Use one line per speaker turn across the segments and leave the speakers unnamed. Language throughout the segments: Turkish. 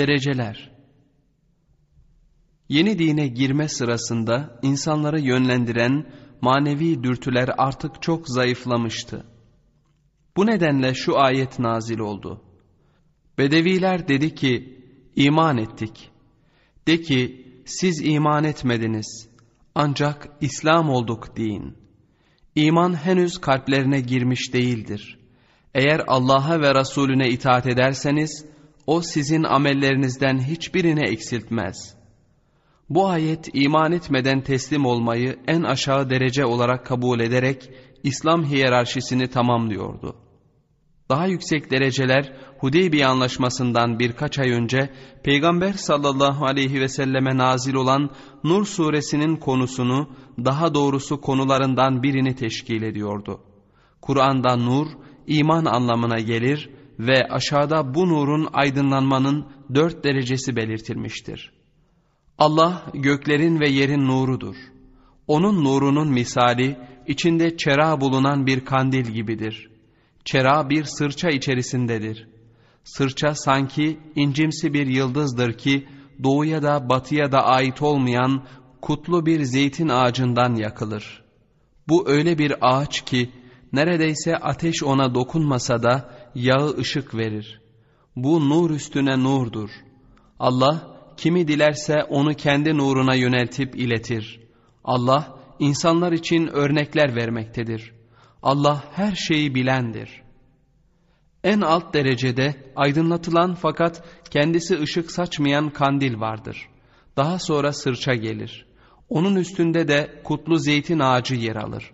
Dereceler Yeni dine girme sırasında insanları yönlendiren manevi dürtüler artık çok zayıflamıştı. Bu nedenle şu ayet nazil oldu. Bedeviler dedi ki, iman ettik. De ki, siz iman etmediniz. Ancak İslam olduk deyin. İman henüz kalplerine girmiş değildir. Eğer Allah'a ve Resulüne itaat ederseniz, o sizin amellerinizden hiçbirini eksiltmez. Bu ayet iman etmeden teslim olmayı en aşağı derece olarak kabul ederek İslam hiyerarşisini tamamlıyordu. Daha yüksek dereceler Hudeybiye anlaşmasından birkaç ay önce Peygamber sallallahu aleyhi ve selleme nazil olan Nur suresinin konusunu daha doğrusu konularından birini teşkil ediyordu. Kur'an'da nur iman anlamına gelir ve aşağıda bu nurun aydınlanmanın dört derecesi belirtilmiştir. Allah göklerin ve yerin nurudur. Onun nurunun misali içinde çera bulunan bir kandil gibidir. Çera bir sırça içerisindedir. Sırça sanki incimsi bir yıldızdır ki doğuya da batıya da ait olmayan kutlu bir zeytin ağacından yakılır. Bu öyle bir ağaç ki neredeyse ateş ona dokunmasa da yağı ışık verir. Bu nur üstüne nurdur. Allah kimi dilerse onu kendi nuruna yöneltip iletir. Allah insanlar için örnekler vermektedir. Allah her şeyi bilendir. En alt derecede aydınlatılan fakat kendisi ışık saçmayan kandil vardır. Daha sonra sırça gelir. Onun üstünde de kutlu zeytin ağacı yer alır.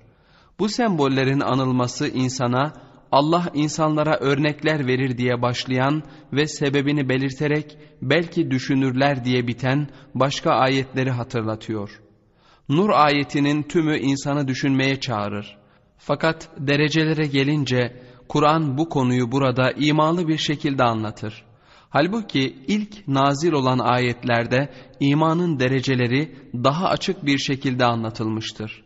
Bu sembollerin anılması insana Allah insanlara örnekler verir diye başlayan ve sebebini belirterek belki düşünürler diye biten başka ayetleri hatırlatıyor. Nur ayetinin tümü insanı düşünmeye çağırır. Fakat derecelere gelince Kur'an bu konuyu burada imalı bir şekilde anlatır. Halbuki ilk nazil olan ayetlerde imanın dereceleri daha açık bir şekilde anlatılmıştır.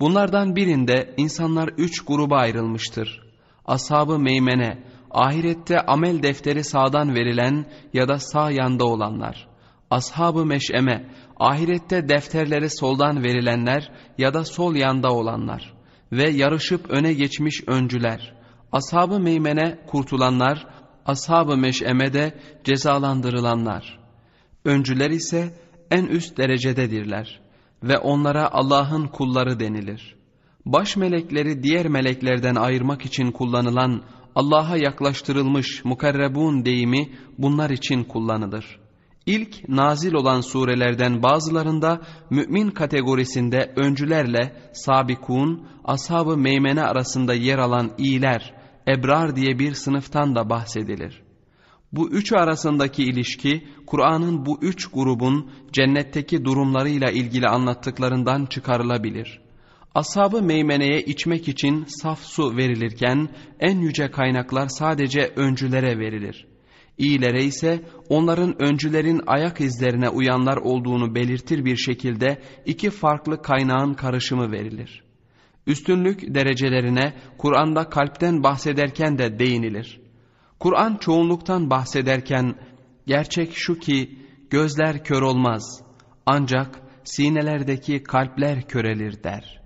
Bunlardan birinde insanlar üç gruba ayrılmıştır. Ashab-ı meymene, ahirette amel defteri sağdan verilen ya da sağ yanda olanlar. Ashab-ı meş'eme, ahirette defterleri soldan verilenler ya da sol yanda olanlar. Ve yarışıp öne geçmiş öncüler. Ashab-ı meymene kurtulanlar, ashab-ı meş'eme de cezalandırılanlar. Öncüler ise en üst derecededirler ve onlara Allah'ın kulları denilir. Baş melekleri diğer meleklerden ayırmak için kullanılan Allah'a yaklaştırılmış mukarrebun deyimi bunlar için kullanılır. İlk nazil olan surelerden bazılarında mümin kategorisinde öncülerle sabikun, ashab-ı meymene arasında yer alan iyiler, ebrar diye bir sınıftan da bahsedilir. Bu üçü arasındaki ilişki Kur'an'ın bu üç grubun cennetteki durumlarıyla ilgili anlattıklarından çıkarılabilir. Ashab-ı meymeneye içmek için saf su verilirken en yüce kaynaklar sadece öncülere verilir. İyilere ise onların öncülerin ayak izlerine uyanlar olduğunu belirtir bir şekilde iki farklı kaynağın karışımı verilir. Üstünlük derecelerine Kur'an'da kalpten bahsederken de değinilir. Kur'an çoğunluktan bahsederken gerçek şu ki gözler kör olmaz ancak sinelerdeki kalpler körelir der.''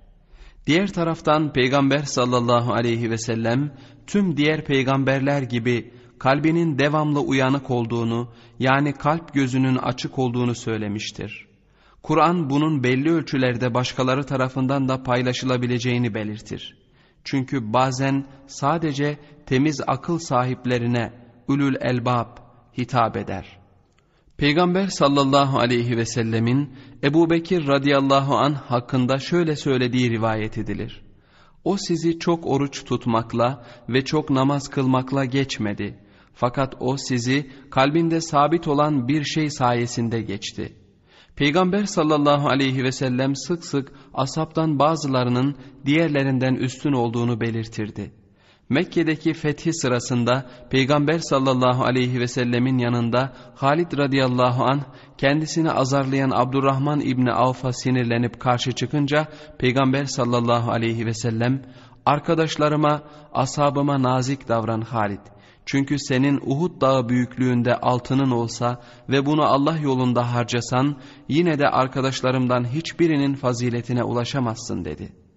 Diğer taraftan Peygamber sallallahu aleyhi ve sellem tüm diğer peygamberler gibi kalbinin devamlı uyanık olduğunu yani kalp gözünün açık olduğunu söylemiştir. Kur'an bunun belli ölçülerde başkaları tarafından da paylaşılabileceğini belirtir. Çünkü bazen sadece temiz akıl sahiplerine ülül elbab hitap eder. Peygamber sallallahu aleyhi ve sellemin Ebu Bekir radıyallahu an hakkında şöyle söylediği rivayet edilir. O sizi çok oruç tutmakla ve çok namaz kılmakla geçmedi. Fakat o sizi kalbinde sabit olan bir şey sayesinde geçti. Peygamber sallallahu aleyhi ve sellem sık sık asaptan bazılarının diğerlerinden üstün olduğunu belirtirdi. Mekke'deki fethi sırasında Peygamber sallallahu aleyhi ve sellemin yanında Halid radıyallahu an kendisini azarlayan Abdurrahman İbni Avf'a sinirlenip karşı çıkınca Peygamber sallallahu aleyhi ve sellem arkadaşlarıma ashabıma nazik davran Halid Çünkü senin Uhud dağı büyüklüğünde altının olsa ve bunu Allah yolunda harcasan yine de arkadaşlarımdan hiçbirinin faziletine ulaşamazsın dedi.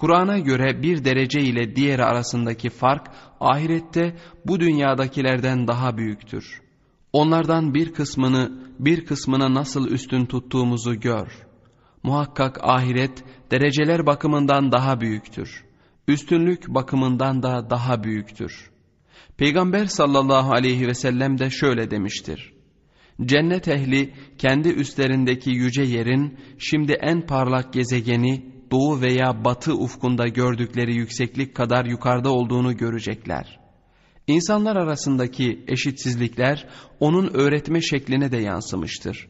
Kur'an'a göre bir derece ile diğeri arasındaki fark ahirette bu dünyadakilerden daha büyüktür. Onlardan bir kısmını bir kısmına nasıl üstün tuttuğumuzu gör. Muhakkak ahiret dereceler bakımından daha büyüktür. Üstünlük bakımından da daha büyüktür.'' Peygamber sallallahu aleyhi ve sellem de şöyle demiştir. Cennet ehli kendi üstlerindeki yüce yerin şimdi en parlak gezegeni doğu veya batı ufkunda gördükleri yükseklik kadar yukarıda olduğunu görecekler. İnsanlar arasındaki eşitsizlikler onun öğretme şekline de yansımıştır.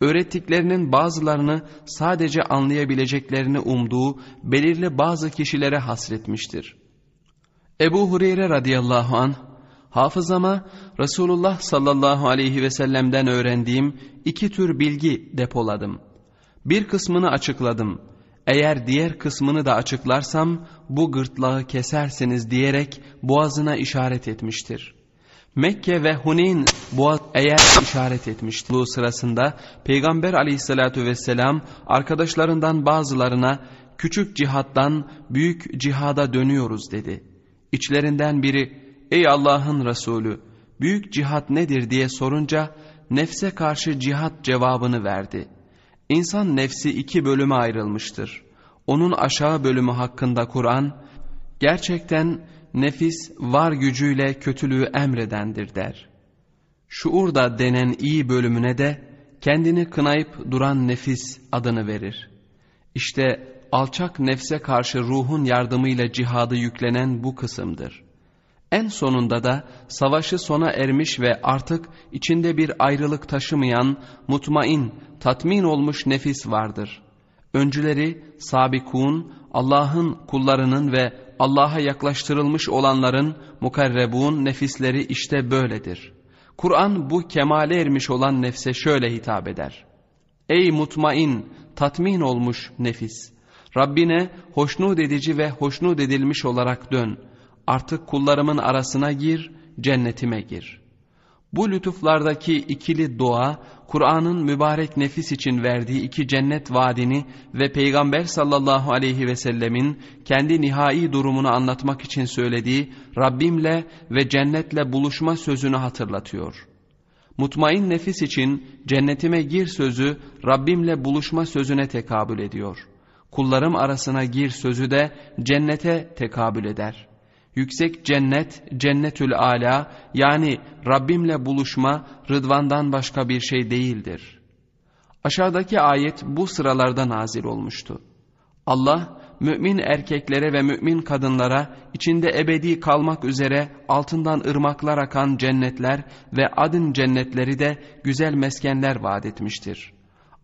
Öğrettiklerinin bazılarını sadece anlayabileceklerini umduğu belirli bazı kişilere hasretmiştir. Ebu Hureyre radıyallahu an hafızama Resulullah sallallahu aleyhi ve sellem'den öğrendiğim iki tür bilgi depoladım. Bir kısmını açıkladım. Eğer diğer kısmını da açıklarsam bu gırtlağı kesersiniz diyerek boğazına işaret etmiştir. Mekke ve Huneyn boğaz eğer işaret etmişti. Bu sırasında Peygamber aleyhissalatü vesselam arkadaşlarından bazılarına küçük cihattan büyük cihada dönüyoruz dedi.'' İçlerinden biri ey Allah'ın Resulü büyük cihat nedir diye sorunca nefse karşı cihat cevabını verdi. İnsan nefsi iki bölüme ayrılmıştır. Onun aşağı bölümü hakkında Kur'an gerçekten nefis var gücüyle kötülüğü emredendir der. Şuurda denen iyi bölümüne de kendini kınayıp duran nefis adını verir. İşte alçak nefse karşı ruhun yardımıyla cihadı yüklenen bu kısımdır. En sonunda da savaşı sona ermiş ve artık içinde bir ayrılık taşımayan, mutmain, tatmin olmuş nefis vardır. Öncüleri sabikun, Allah'ın kullarının ve Allah'a yaklaştırılmış olanların mukarrebun nefisleri işte böyledir. Kur'an bu kemale ermiş olan nefse şöyle hitap eder. Ey mutmain, tatmin olmuş nefis! Rabbine hoşnut edici ve hoşnut edilmiş olarak dön. Artık kullarımın arasına gir, cennetime gir. Bu lütuflardaki ikili dua, Kur'an'ın mübarek nefis için verdiği iki cennet vaadini ve Peygamber sallallahu aleyhi ve sellemin kendi nihai durumunu anlatmak için söylediği Rabbimle ve cennetle buluşma sözünü hatırlatıyor. Mutmain nefis için cennetime gir sözü Rabbimle buluşma sözüne tekabül ediyor.'' kullarım arasına gir sözü de cennete tekabül eder. Yüksek cennet, cennetül ala yani Rabbimle buluşma rıdvandan başka bir şey değildir. Aşağıdaki ayet bu sıralarda nazil olmuştu. Allah mümin erkeklere ve mümin kadınlara içinde ebedi kalmak üzere altından ırmaklar akan cennetler ve adın cennetleri de güzel meskenler vaat etmiştir.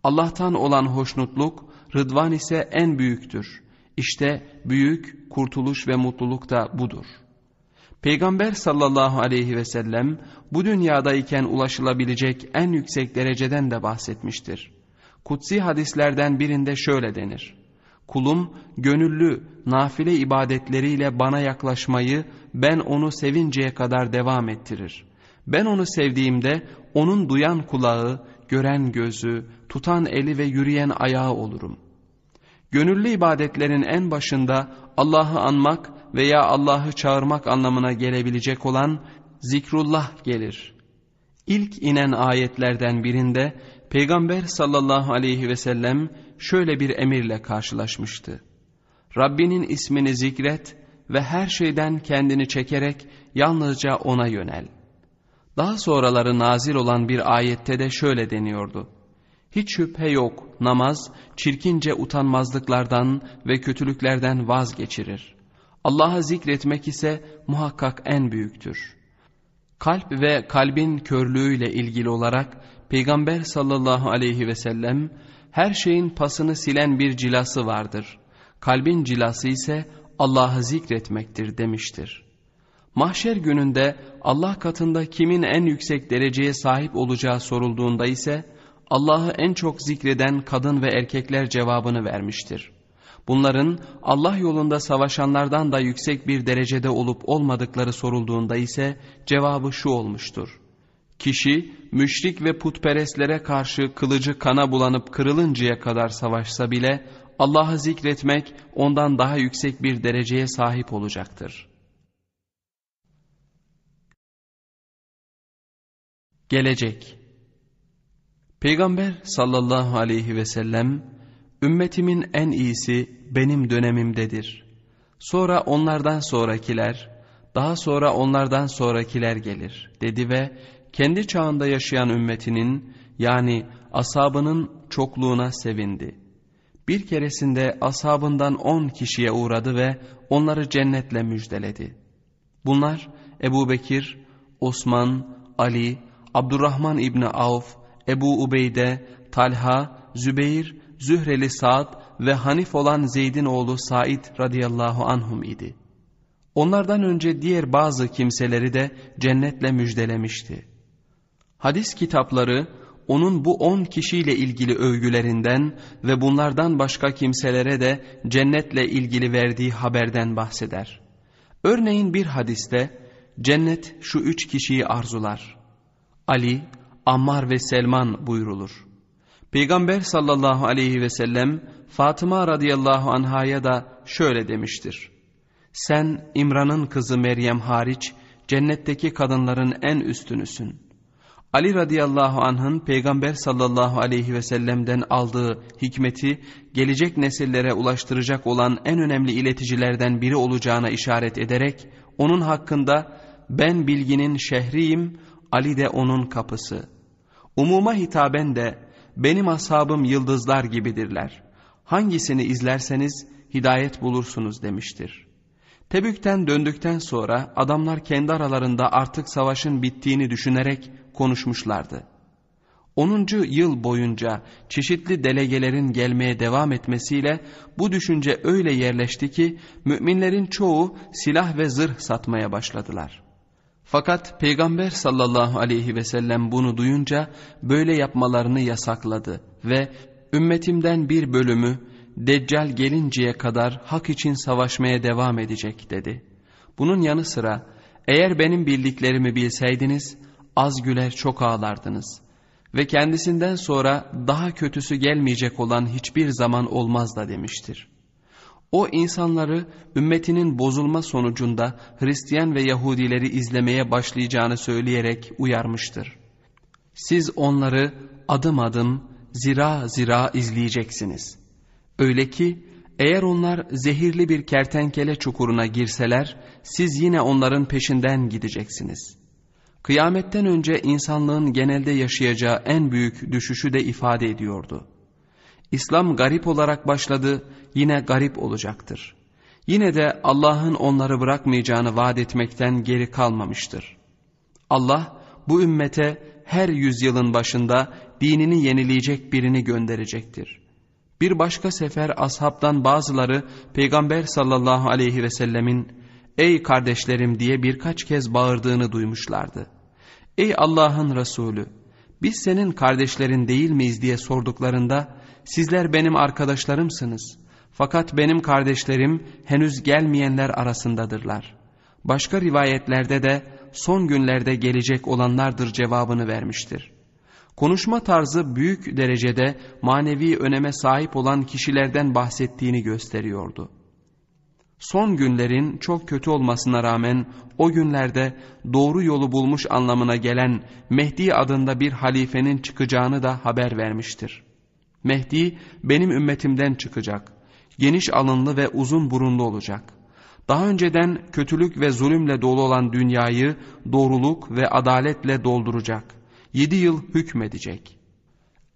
Allah'tan olan hoşnutluk Rıdvan ise en büyüktür. İşte büyük kurtuluş ve mutluluk da budur. Peygamber sallallahu aleyhi ve sellem bu dünyadayken ulaşılabilecek en yüksek dereceden de bahsetmiştir. Kutsi hadislerden birinde şöyle denir. Kulum gönüllü nafile ibadetleriyle bana yaklaşmayı ben onu sevinceye kadar devam ettirir. Ben onu sevdiğimde onun duyan kulağı, gören gözü, tutan eli ve yürüyen ayağı olurum. Gönüllü ibadetlerin en başında Allah'ı anmak veya Allah'ı çağırmak anlamına gelebilecek olan zikrullah gelir. İlk inen ayetlerden birinde Peygamber sallallahu aleyhi ve sellem şöyle bir emirle karşılaşmıştı. Rabbinin ismini zikret ve her şeyden kendini çekerek yalnızca ona yönel. Daha sonraları nazil olan bir ayette de şöyle deniyordu. Hiç şüphe yok namaz çirkince utanmazlıklardan ve kötülüklerden vazgeçirir. Allah'a zikretmek ise muhakkak en büyüktür. Kalp ve kalbin körlüğüyle ilgili olarak Peygamber sallallahu aleyhi ve sellem her şeyin pasını silen bir cilası vardır. Kalbin cilası ise Allah'ı zikretmektir demiştir. Mahşer gününde Allah katında kimin en yüksek dereceye sahip olacağı sorulduğunda ise Allah'ı en çok zikreden kadın ve erkekler cevabını vermiştir. Bunların Allah yolunda savaşanlardan da yüksek bir derecede olup olmadıkları sorulduğunda ise cevabı şu olmuştur. Kişi müşrik ve putperestlere karşı kılıcı kana bulanıp kırılıncaya kadar savaşsa bile Allah'ı zikretmek ondan daha yüksek bir dereceye sahip olacaktır. Gelecek Peygamber sallallahu aleyhi ve sellem ümmetimin en iyisi benim dönemimdedir. Sonra onlardan sonrakiler, daha sonra onlardan sonrakiler gelir dedi ve kendi çağında yaşayan ümmetinin yani asabının çokluğuna sevindi. Bir keresinde asabından on kişiye uğradı ve onları cennetle müjdeledi. Bunlar Ebu Bekir, Osman, Ali, Abdurrahman İbni Avf, Ebu Ubeyde, Talha, Zübeyir, Zühreli Sa'd ve Hanif olan Zeyd'in oğlu Said radıyallahu anhum idi. Onlardan önce diğer bazı kimseleri de cennetle müjdelemişti. Hadis kitapları onun bu on kişiyle ilgili övgülerinden ve bunlardan başka kimselere de cennetle ilgili verdiği haberden bahseder. Örneğin bir hadiste cennet şu üç kişiyi arzular. Ali, Ammar ve Selman buyrulur. Peygamber sallallahu aleyhi ve sellem Fatıma radıyallahu anhaya da şöyle demiştir. Sen İmran'ın kızı Meryem hariç cennetteki kadınların en üstünüsün. Ali radıyallahu anh'ın Peygamber sallallahu aleyhi ve sellem'den aldığı hikmeti gelecek nesillere ulaştıracak olan en önemli ileticilerden biri olacağına işaret ederek onun hakkında ben bilginin şehriyim, Ali de onun kapısı. Umuma hitaben de benim ashabım yıldızlar gibidirler. Hangisini izlerseniz hidayet bulursunuz demiştir. Tebük'ten döndükten sonra adamlar kendi aralarında artık savaşın bittiğini düşünerek konuşmuşlardı. 10. yıl boyunca çeşitli delegelerin gelmeye devam etmesiyle bu düşünce öyle yerleşti ki müminlerin çoğu silah ve zırh satmaya başladılar. Fakat Peygamber sallallahu aleyhi ve sellem bunu duyunca böyle yapmalarını yasakladı ve ümmetimden bir bölümü Deccal gelinceye kadar hak için savaşmaya devam edecek dedi. Bunun yanı sıra eğer benim bildiklerimi bilseydiniz az güler çok ağlardınız ve kendisinden sonra daha kötüsü gelmeyecek olan hiçbir zaman olmaz da demiştir. O insanları ümmetinin bozulma sonucunda Hristiyan ve Yahudileri izlemeye başlayacağını söyleyerek uyarmıştır. Siz onları adım adım zira zira izleyeceksiniz. Öyle ki eğer onlar zehirli bir kertenkele çukuruna girseler siz yine onların peşinden gideceksiniz. Kıyametten önce insanlığın genelde yaşayacağı en büyük düşüşü de ifade ediyordu. İslam garip olarak başladı, yine garip olacaktır. Yine de Allah'ın onları bırakmayacağını vaat etmekten geri kalmamıştır. Allah bu ümmete her yüzyılın başında dinini yenileyecek birini gönderecektir. Bir başka sefer ashabtan bazıları Peygamber sallallahu aleyhi ve sellemin ''Ey kardeşlerim'' diye birkaç kez bağırdığını duymuşlardı. ''Ey Allah'ın Resulü, biz senin kardeşlerin değil miyiz?'' diye sorduklarında ''Sizler benim arkadaşlarımsınız. Fakat benim kardeşlerim henüz gelmeyenler arasındadırlar. Başka rivayetlerde de son günlerde gelecek olanlardır cevabını vermiştir. Konuşma tarzı büyük derecede manevi öneme sahip olan kişilerden bahsettiğini gösteriyordu. Son günlerin çok kötü olmasına rağmen o günlerde doğru yolu bulmuş anlamına gelen Mehdi adında bir halifenin çıkacağını da haber vermiştir. Mehdi benim ümmetimden çıkacak geniş alınlı ve uzun burunlu olacak. Daha önceden kötülük ve zulümle dolu olan dünyayı doğruluk ve adaletle dolduracak. Yedi yıl hükmedecek.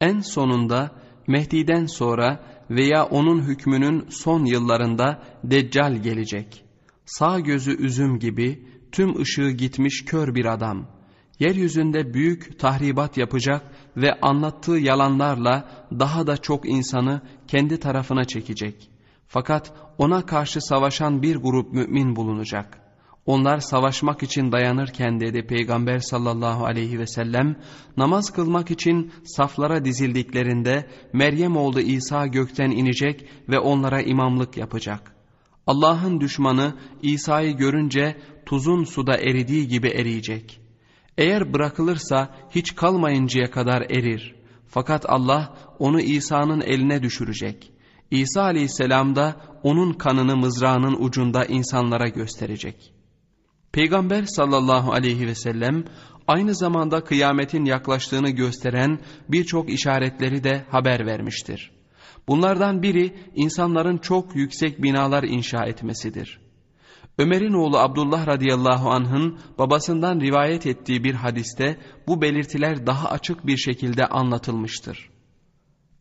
En sonunda Mehdi'den sonra veya onun hükmünün son yıllarında Deccal gelecek. Sağ gözü üzüm gibi tüm ışığı gitmiş kör bir adam. Yeryüzünde büyük tahribat yapacak ve anlattığı yalanlarla daha da çok insanı kendi tarafına çekecek. Fakat ona karşı savaşan bir grup mümin bulunacak. Onlar savaşmak için dayanırken dedi Peygamber sallallahu aleyhi ve sellem, namaz kılmak için saflara dizildiklerinde Meryem oğlu İsa gökten inecek ve onlara imamlık yapacak. Allah'ın düşmanı İsa'yı görünce tuzun suda eridiği gibi eriyecek. Eğer bırakılırsa hiç kalmayıncaya kadar erir. Fakat Allah onu İsa'nın eline düşürecek. İsa aleyhisselam da onun kanını mızrağının ucunda insanlara gösterecek.'' Peygamber sallallahu aleyhi ve sellem aynı zamanda kıyametin yaklaştığını gösteren birçok işaretleri de haber vermiştir. Bunlardan biri insanların çok yüksek binalar inşa etmesidir. Ömer'in oğlu Abdullah radıyallahu anh'ın babasından rivayet ettiği bir hadiste bu belirtiler daha açık bir şekilde anlatılmıştır.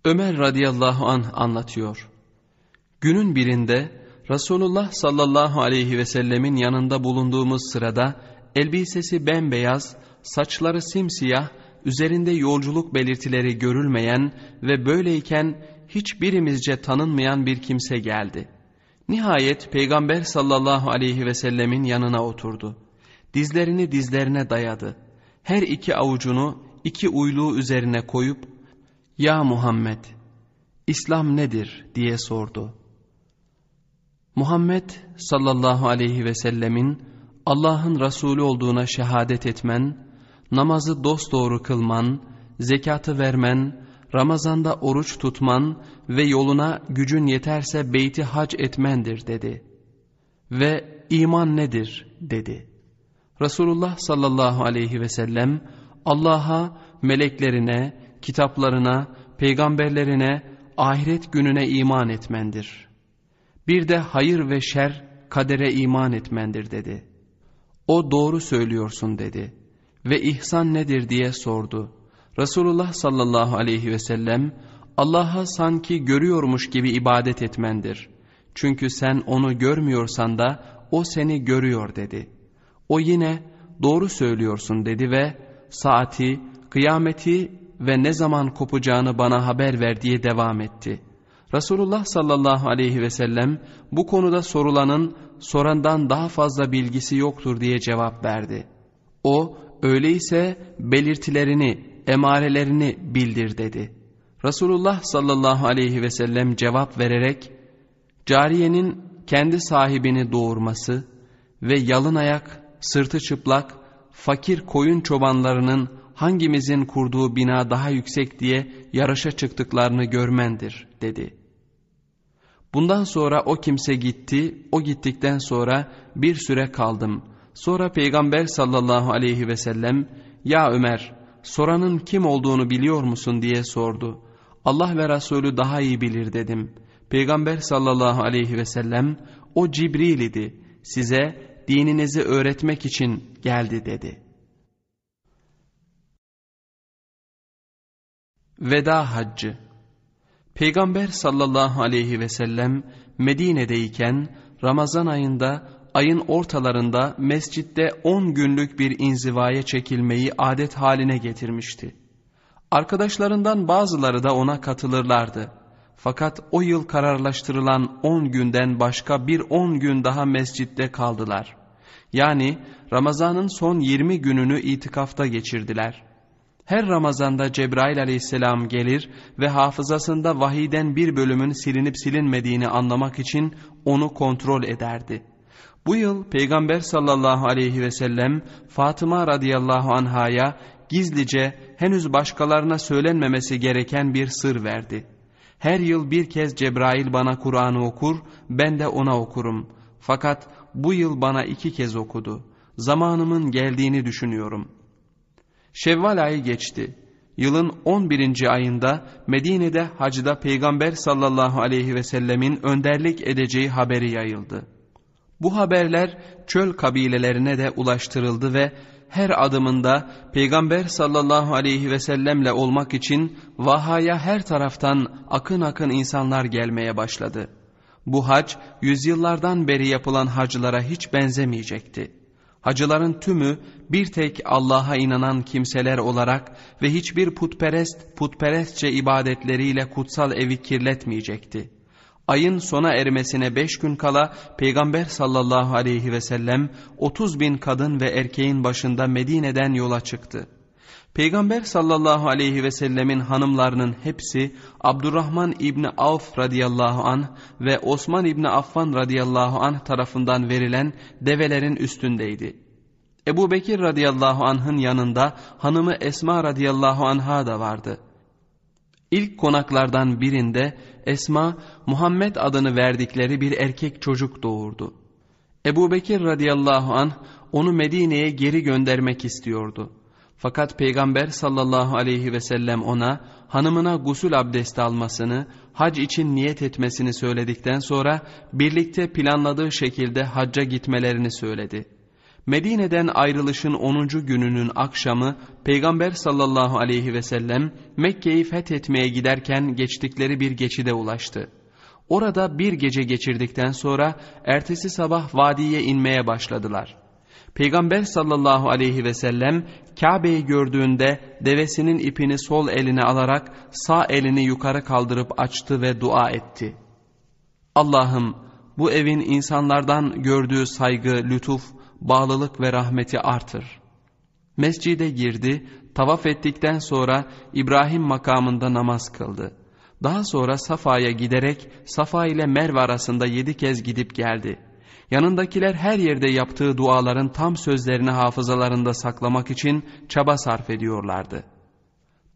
Ömer radıyallahu anh anlatıyor. Günün birinde Resulullah sallallahu aleyhi ve sellemin yanında bulunduğumuz sırada elbisesi bembeyaz, saçları simsiyah, üzerinde yolculuk belirtileri görülmeyen ve böyleyken hiçbirimizce tanınmayan bir kimse geldi. Nihayet Peygamber sallallahu aleyhi ve sellemin yanına oturdu. Dizlerini dizlerine dayadı. Her iki avucunu iki uyluğu üzerine koyup, ''Ya Muhammed, İslam nedir?'' diye sordu. Muhammed sallallahu aleyhi ve sellemin Allah'ın Resulü olduğuna şehadet etmen, namazı dosdoğru kılman, zekatı vermen, Ramazanda oruç tutman ve yoluna gücün yeterse beyti hac etmendir dedi. Ve iman nedir dedi. Resulullah sallallahu aleyhi ve sellem Allah'a, meleklerine, kitaplarına, peygamberlerine, ahiret gününe iman etmendir. Bir de hayır ve şer kadere iman etmendir dedi. O doğru söylüyorsun dedi. Ve ihsan nedir diye sordu. Resulullah sallallahu aleyhi ve sellem Allah'a sanki görüyormuş gibi ibadet etmendir. Çünkü sen onu görmüyorsan da o seni görüyor dedi. O yine doğru söylüyorsun dedi ve saati, kıyameti ve ne zaman kopacağını bana haber ver diye devam etti.'' Resulullah sallallahu aleyhi ve sellem bu konuda sorulanın sorandan daha fazla bilgisi yoktur diye cevap verdi. O öyleyse belirtilerini, emarelerini bildir dedi. Resulullah sallallahu aleyhi ve sellem cevap vererek cariyenin kendi sahibini doğurması ve yalın ayak, sırtı çıplak, fakir koyun çobanlarının hangimizin kurduğu bina daha yüksek diye yarışa çıktıklarını görmendir dedi.'' Bundan sonra o kimse gitti, o gittikten sonra bir süre kaldım. Sonra Peygamber sallallahu aleyhi ve sellem, ''Ya Ömer, soranın kim olduğunu biliyor musun?'' diye sordu. Allah ve Resulü daha iyi bilir dedim. Peygamber sallallahu aleyhi ve sellem, ''O Cibril idi, size dininizi öğretmek için geldi.'' dedi. Veda Haccı Peygamber sallallahu aleyhi ve sellem Medine'deyken Ramazan ayında ayın ortalarında mescitte on günlük bir inzivaya çekilmeyi adet haline getirmişti. Arkadaşlarından bazıları da ona katılırlardı. Fakat o yıl kararlaştırılan on günden başka bir on gün daha mescitte kaldılar. Yani Ramazan'ın son yirmi gününü itikafta geçirdiler.'' Her Ramazanda Cebrail aleyhisselam gelir ve hafızasında vahiden bir bölümün silinip silinmediğini anlamak için onu kontrol ederdi. Bu yıl Peygamber sallallahu aleyhi ve sellem Fatıma radıyallahu anhaya gizlice henüz başkalarına söylenmemesi gereken bir sır verdi. Her yıl bir kez Cebrail bana Kur'an'ı okur, ben de ona okurum. Fakat bu yıl bana iki kez okudu. Zamanımın geldiğini düşünüyorum.'' Şevval ayı geçti. Yılın 11. ayında Medine'de hacda Peygamber sallallahu aleyhi ve sellemin önderlik edeceği haberi yayıldı. Bu haberler çöl kabilelerine de ulaştırıldı ve her adımında Peygamber sallallahu aleyhi ve sellemle olmak için vahaya her taraftan akın akın insanlar gelmeye başladı. Bu hac yüzyıllardan beri yapılan hacılara hiç benzemeyecekti. Hacıların tümü bir tek Allah'a inanan kimseler olarak ve hiçbir putperest putperestçe ibadetleriyle kutsal evi kirletmeyecekti. Ayın sona ermesine beş gün kala Peygamber sallallahu aleyhi ve sellem 30 bin kadın ve erkeğin başında Medine'den yola çıktı. Peygamber sallallahu aleyhi ve sellemin hanımlarının hepsi Abdurrahman İbni Avf radıyallahu anh ve Osman İbni Affan radıyallahu anh tarafından verilen develerin üstündeydi. Ebu Bekir radıyallahu anh'ın yanında hanımı Esma radıyallahu anha da vardı. İlk konaklardan birinde Esma Muhammed adını verdikleri bir erkek çocuk doğurdu. Ebu Bekir radıyallahu anh onu Medine'ye geri göndermek istiyordu. Fakat Peygamber sallallahu aleyhi ve sellem ona hanımına gusül abdesti almasını, hac için niyet etmesini söyledikten sonra birlikte planladığı şekilde hacca gitmelerini söyledi. Medine'den ayrılışın 10. gününün akşamı Peygamber sallallahu aleyhi ve sellem Mekke'yi fethetmeye giderken geçtikleri bir geçide ulaştı. Orada bir gece geçirdikten sonra ertesi sabah vadiye inmeye başladılar. Peygamber sallallahu aleyhi ve sellem Kabe'yi gördüğünde devesinin ipini sol eline alarak sağ elini yukarı kaldırıp açtı ve dua etti. Allah'ım bu evin insanlardan gördüğü saygı, lütuf, bağlılık ve rahmeti artır. Mescide girdi, tavaf ettikten sonra İbrahim makamında namaz kıldı. Daha sonra Safa'ya giderek Safa ile Merve arasında yedi kez gidip geldi.'' Yanındakiler her yerde yaptığı duaların tam sözlerini hafızalarında saklamak için çaba sarf ediyorlardı.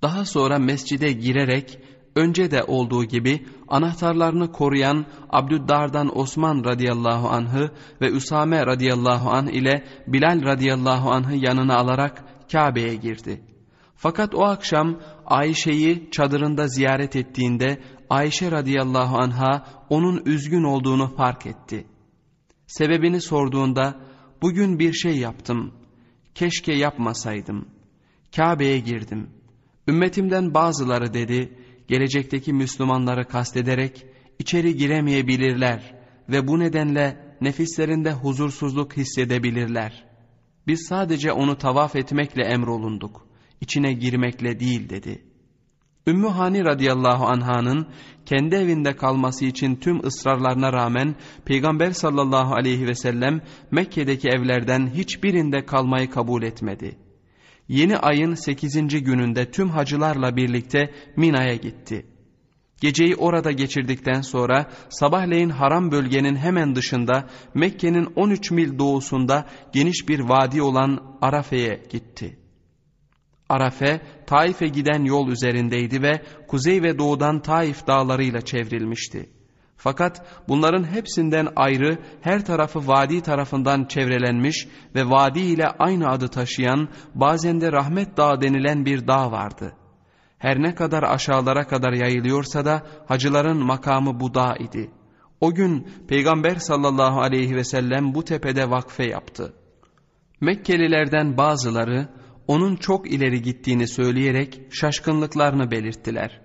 Daha sonra mescide girerek önce de olduğu gibi anahtarlarını koruyan Abdüddar'dan Osman radıyallahu anh'ı ve Üsame radıyallahu anh ile Bilal radıyallahu anh'ı yanına alarak Kabe'ye girdi. Fakat o akşam Ayşe'yi çadırında ziyaret ettiğinde Ayşe radıyallahu anha onun üzgün olduğunu fark etti.'' Sebebini sorduğunda bugün bir şey yaptım. Keşke yapmasaydım. Kabe'ye girdim. Ümmetimden bazıları dedi gelecekteki Müslümanları kastederek içeri giremeyebilirler ve bu nedenle nefislerinde huzursuzluk hissedebilirler. Biz sadece onu tavaf etmekle emrolunduk. İçine girmekle değil dedi.'' Ümmü Hani radıyallahu anhanın kendi evinde kalması için tüm ısrarlarına rağmen Peygamber sallallahu aleyhi ve sellem Mekke'deki evlerden hiçbirinde kalmayı kabul etmedi. Yeni ayın 8. gününde tüm hacılarla birlikte Mina'ya gitti. Geceyi orada geçirdikten sonra sabahleyin haram bölgenin hemen dışında Mekke'nin 13 mil doğusunda geniş bir vadi olan Arafe'ye gitti.'' Arafe, Taif'e giden yol üzerindeydi ve kuzey ve doğudan Taif dağlarıyla çevrilmişti. Fakat bunların hepsinden ayrı her tarafı vadi tarafından çevrelenmiş ve vadi ile aynı adı taşıyan bazen de Rahmet Dağı denilen bir dağ vardı. Her ne kadar aşağılara kadar yayılıyorsa da hacıların makamı bu dağ idi. O gün Peygamber sallallahu aleyhi ve sellem bu tepede vakfe yaptı. Mekkelilerden bazıları onun çok ileri gittiğini söyleyerek şaşkınlıklarını belirttiler.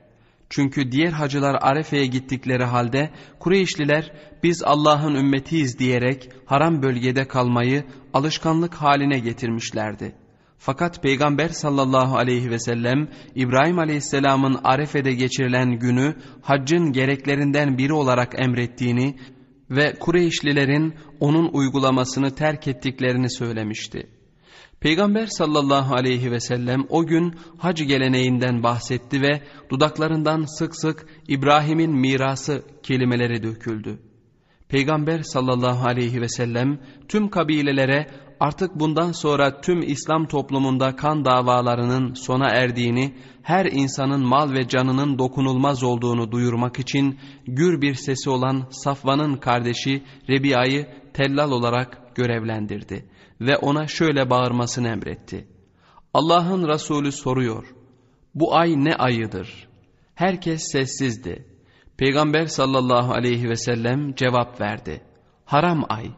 Çünkü diğer hacılar Arefe'ye gittikleri halde Kureyşliler biz Allah'ın ümmetiyiz diyerek haram bölgede kalmayı alışkanlık haline getirmişlerdi. Fakat Peygamber sallallahu aleyhi ve sellem İbrahim aleyhisselamın Arefe'de geçirilen günü haccın gereklerinden biri olarak emrettiğini ve Kureyşlilerin onun uygulamasını terk ettiklerini söylemişti. Peygamber sallallahu aleyhi ve sellem o gün hac geleneğinden bahsetti ve dudaklarından sık sık İbrahim'in mirası kelimeleri döküldü. Peygamber sallallahu aleyhi ve sellem tüm kabilelere artık bundan sonra tüm İslam toplumunda kan davalarının sona erdiğini, her insanın mal ve canının dokunulmaz olduğunu duyurmak için gür bir sesi olan Safvan'ın kardeşi Rebia'yı tellal olarak görevlendirdi ve ona şöyle bağırmasını emretti. Allah'ın Resulü soruyor. Bu ay ne ayıdır? Herkes sessizdi. Peygamber sallallahu aleyhi ve sellem cevap verdi. Haram ay.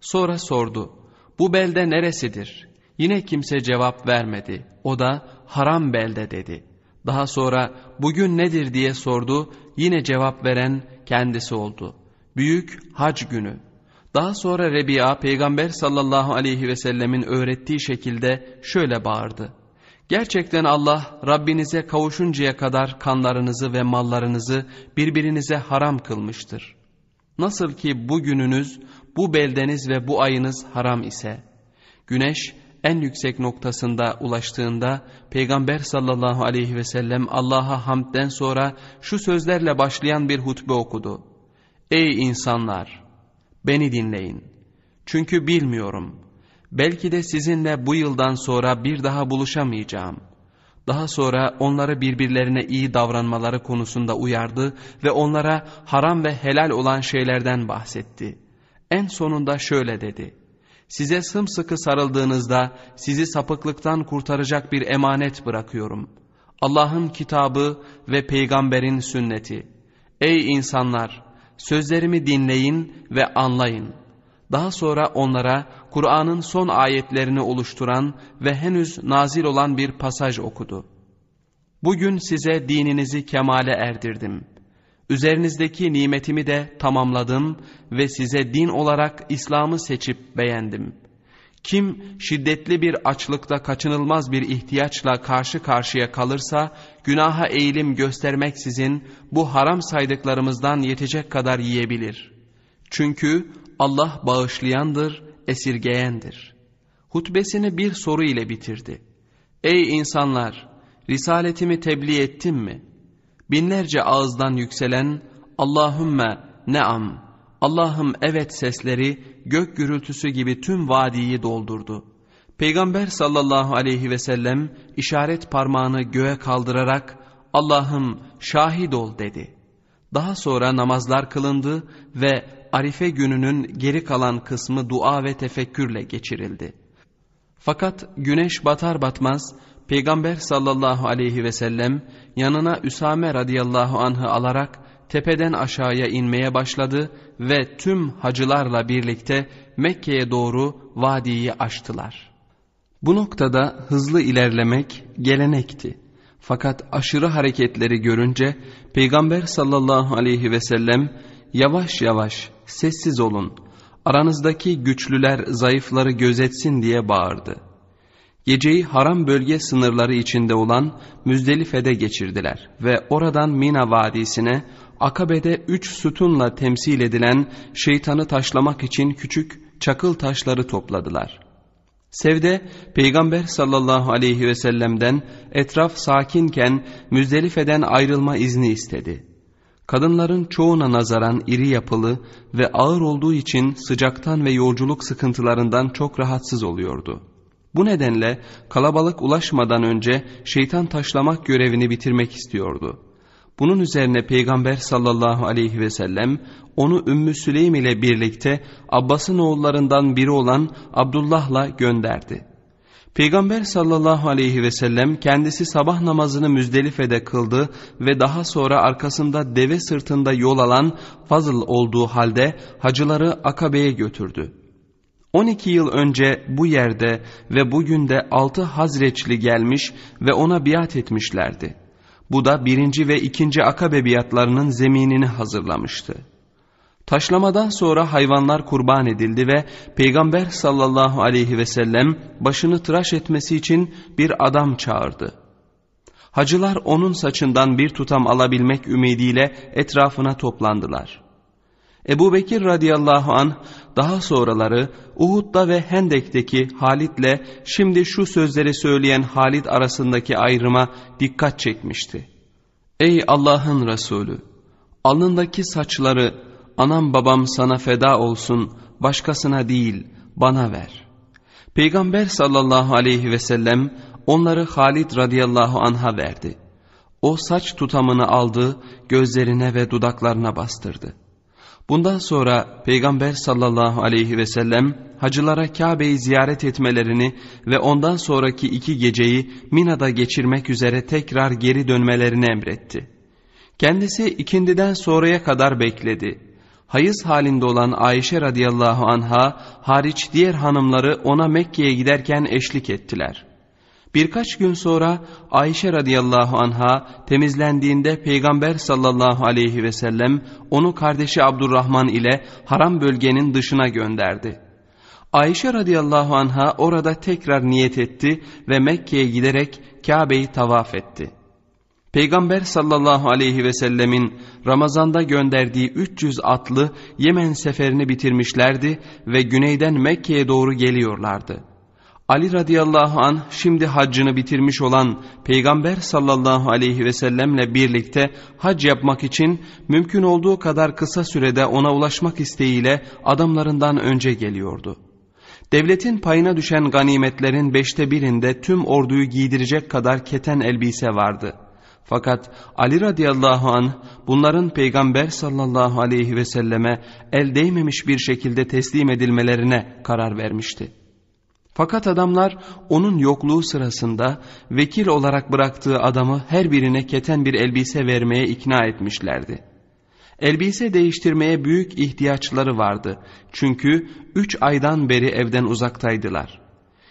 Sonra sordu. Bu belde neresidir? Yine kimse cevap vermedi. O da haram belde dedi. Daha sonra bugün nedir diye sordu. Yine cevap veren kendisi oldu. Büyük hac günü. Daha sonra Rebi'a peygamber sallallahu aleyhi ve sellemin öğrettiği şekilde şöyle bağırdı. Gerçekten Allah Rabbinize kavuşuncaya kadar kanlarınızı ve mallarınızı birbirinize haram kılmıştır. Nasıl ki bugününüz, bu beldeniz ve bu ayınız haram ise, güneş en yüksek noktasında ulaştığında Peygamber sallallahu aleyhi ve sellem Allah'a hamdden sonra şu sözlerle başlayan bir hutbe okudu. Ey insanlar! Beni dinleyin. Çünkü bilmiyorum. Belki de sizinle bu yıldan sonra bir daha buluşamayacağım. Daha sonra onları birbirlerine iyi davranmaları konusunda uyardı ve onlara haram ve helal olan şeylerden bahsetti. En sonunda şöyle dedi. Size sımsıkı sarıldığınızda sizi sapıklıktan kurtaracak bir emanet bırakıyorum. Allah'ın kitabı ve peygamberin sünneti. Ey insanlar! Sözlerimi dinleyin ve anlayın. Daha sonra onlara Kur'an'ın son ayetlerini oluşturan ve henüz nazil olan bir pasaj okudu. Bugün size dininizi kemale erdirdim. Üzerinizdeki nimetimi de tamamladım ve size din olarak İslam'ı seçip beğendim. Kim şiddetli bir açlıkta kaçınılmaz bir ihtiyaçla karşı karşıya kalırsa, günaha eğilim göstermeksizin bu haram saydıklarımızdan yetecek kadar yiyebilir. Çünkü Allah bağışlayandır, esirgeyendir. Hutbesini bir soru ile bitirdi. Ey insanlar! Risaletimi tebliğ ettim mi? Binlerce ağızdan yükselen Allahümme neam, Allah'ım evet sesleri gök gürültüsü gibi tüm vadiyi doldurdu. Peygamber sallallahu aleyhi ve sellem işaret parmağını göğe kaldırarak Allah'ım şahit ol dedi. Daha sonra namazlar kılındı ve Arife gününün geri kalan kısmı dua ve tefekkürle geçirildi. Fakat güneş batar batmaz Peygamber sallallahu aleyhi ve sellem yanına Üsame radıyallahu anh'ı alarak tepeden aşağıya inmeye başladı ve tüm hacılarla birlikte Mekke'ye doğru vadiyi aştılar. Bu noktada hızlı ilerlemek gelenekti. Fakat aşırı hareketleri görünce Peygamber sallallahu aleyhi ve sellem yavaş yavaş sessiz olun aranızdaki güçlüler zayıfları gözetsin diye bağırdı. Geceyi haram bölge sınırları içinde olan Müzdelife'de geçirdiler ve oradan Mina Vadisi'ne Akabe'de üç sütunla temsil edilen şeytanı taşlamak için küçük çakıl taşları topladılar. Sevde Peygamber sallallahu aleyhi ve sellem'den etraf sakinken Müzdelife'den ayrılma izni istedi. Kadınların çoğuna nazaran iri yapılı ve ağır olduğu için sıcaktan ve yolculuk sıkıntılarından çok rahatsız oluyordu. Bu nedenle kalabalık ulaşmadan önce şeytan taşlamak görevini bitirmek istiyordu. Bunun üzerine Peygamber sallallahu aleyhi ve sellem onu Ümmü Süleym ile birlikte Abbas'ın oğullarından biri olan Abdullah'la gönderdi. Peygamber sallallahu aleyhi ve sellem kendisi sabah namazını Müzdelife'de kıldı ve daha sonra arkasında deve sırtında yol alan Fazıl olduğu halde hacıları Akabe'ye götürdü. 12 yıl önce bu yerde ve bugün de altı Hazreçli gelmiş ve ona biat etmişlerdi. Bu da birinci ve ikinci Akabe biatlarının zeminini hazırlamıştı. Taşlamadan sonra hayvanlar kurban edildi ve Peygamber sallallahu aleyhi ve sellem başını tıraş etmesi için bir adam çağırdı. Hacılar onun saçından bir tutam alabilmek ümidiyle etrafına toplandılar. Ebu Bekir radıyallahu an daha sonraları Uhud'da ve Hendek'teki Halit'le şimdi şu sözleri söyleyen Halit arasındaki ayrıma dikkat çekmişti. Ey Allah'ın Resulü! Alnındaki saçları anam babam sana feda olsun başkasına değil bana ver. Peygamber sallallahu aleyhi ve sellem onları Halid radıyallahu anha verdi. O saç tutamını aldı gözlerine ve dudaklarına bastırdı. Bundan sonra Peygamber sallallahu aleyhi ve sellem hacılara Kabe'yi ziyaret etmelerini ve ondan sonraki iki geceyi Mina'da geçirmek üzere tekrar geri dönmelerini emretti. Kendisi ikindiden sonraya kadar bekledi hayız halinde olan Ayşe radıyallahu anha hariç diğer hanımları ona Mekke'ye giderken eşlik ettiler. Birkaç gün sonra Ayşe radıyallahu anha temizlendiğinde Peygamber sallallahu aleyhi ve sellem onu kardeşi Abdurrahman ile haram bölgenin dışına gönderdi. Ayşe radıyallahu anha orada tekrar niyet etti ve Mekke'ye giderek Kabe'yi tavaf etti. Peygamber sallallahu aleyhi ve sellemin Ramazan'da gönderdiği 300 atlı Yemen seferini bitirmişlerdi ve güneyden Mekke'ye doğru geliyorlardı. Ali radıyallahu an şimdi haccını bitirmiş olan Peygamber sallallahu aleyhi ve sellemle birlikte hac yapmak için mümkün olduğu kadar kısa sürede ona ulaşmak isteğiyle adamlarından önce geliyordu. Devletin payına düşen ganimetlerin beşte birinde tüm orduyu giydirecek kadar keten elbise vardı. Fakat Ali radıyallahu an bunların Peygamber sallallahu aleyhi ve selleme el değmemiş bir şekilde teslim edilmelerine karar vermişti. Fakat adamlar onun yokluğu sırasında vekil olarak bıraktığı adamı her birine keten bir elbise vermeye ikna etmişlerdi. Elbise değiştirmeye büyük ihtiyaçları vardı. Çünkü üç aydan beri evden uzaktaydılar.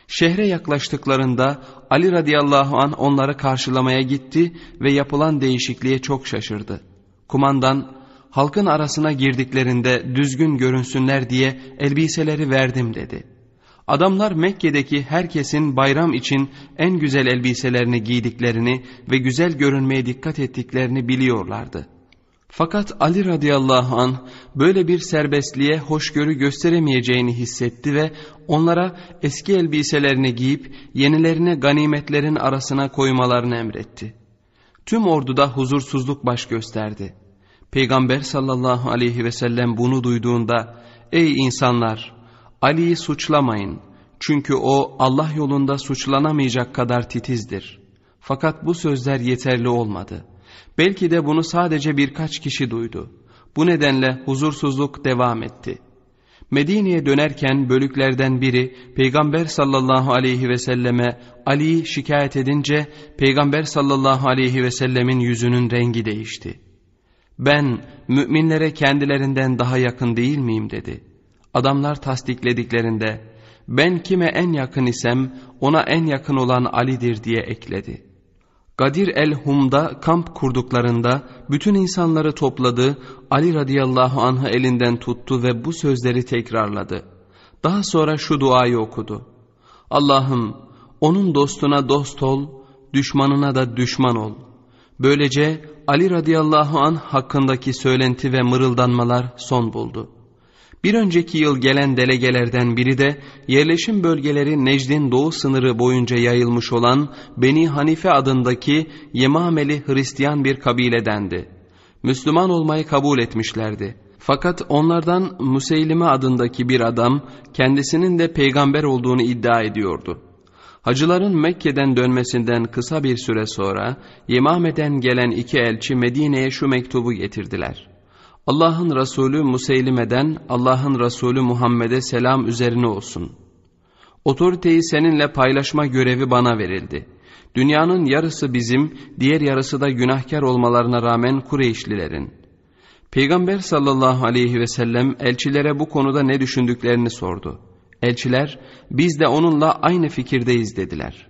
Şehre yaklaştıklarında Ali radıyallahu an onları karşılamaya gitti ve yapılan değişikliğe çok şaşırdı. Kumandan halkın arasına girdiklerinde düzgün görünsünler diye elbiseleri verdim dedi.'' Adamlar Mekke'deki herkesin bayram için en güzel elbiselerini giydiklerini ve güzel görünmeye dikkat ettiklerini biliyorlardı. Fakat Ali radıyallahu an böyle bir serbestliğe hoşgörü gösteremeyeceğini hissetti ve onlara eski elbiselerini giyip yenilerini ganimetlerin arasına koymalarını emretti. Tüm orduda huzursuzluk baş gösterdi. Peygamber sallallahu aleyhi ve sellem bunu duyduğunda ''Ey insanlar!'' Ali'yi suçlamayın. Çünkü o Allah yolunda suçlanamayacak kadar titizdir. Fakat bu sözler yeterli olmadı. Belki de bunu sadece birkaç kişi duydu. Bu nedenle huzursuzluk devam etti. Medine'ye dönerken bölüklerden biri Peygamber sallallahu aleyhi ve selleme Ali'yi şikayet edince Peygamber sallallahu aleyhi ve sellemin yüzünün rengi değişti. Ben müminlere kendilerinden daha yakın değil miyim dedi. Adamlar tasdiklediklerinde ben kime en yakın isem ona en yakın olan Ali'dir diye ekledi. Gadir el-Hum'da kamp kurduklarında bütün insanları topladı, Ali radıyallahu anh'ı elinden tuttu ve bu sözleri tekrarladı. Daha sonra şu duayı okudu. Allah'ım onun dostuna dost ol, düşmanına da düşman ol. Böylece Ali radıyallahu anh hakkındaki söylenti ve mırıldanmalar son buldu.'' Bir önceki yıl gelen delegelerden biri de yerleşim bölgeleri Necd'in doğu sınırı boyunca yayılmış olan Beni Hanife adındaki Yemameli Hristiyan bir kabiledendi. Müslüman olmayı kabul etmişlerdi. Fakat onlardan Museylime adındaki bir adam kendisinin de peygamber olduğunu iddia ediyordu. Hacıların Mekke'den dönmesinden kısa bir süre sonra Yemame'den gelen iki elçi Medine'ye şu mektubu getirdiler. Allah'ın Resulü Museylime'den Allah'ın Resulü Muhammed'e selam üzerine olsun. Otoriteyi seninle paylaşma görevi bana verildi. Dünyanın yarısı bizim, diğer yarısı da günahkar olmalarına rağmen Kureyşlilerin. Peygamber sallallahu aleyhi ve sellem elçilere bu konuda ne düşündüklerini sordu. Elçiler, biz de onunla aynı fikirdeyiz dediler.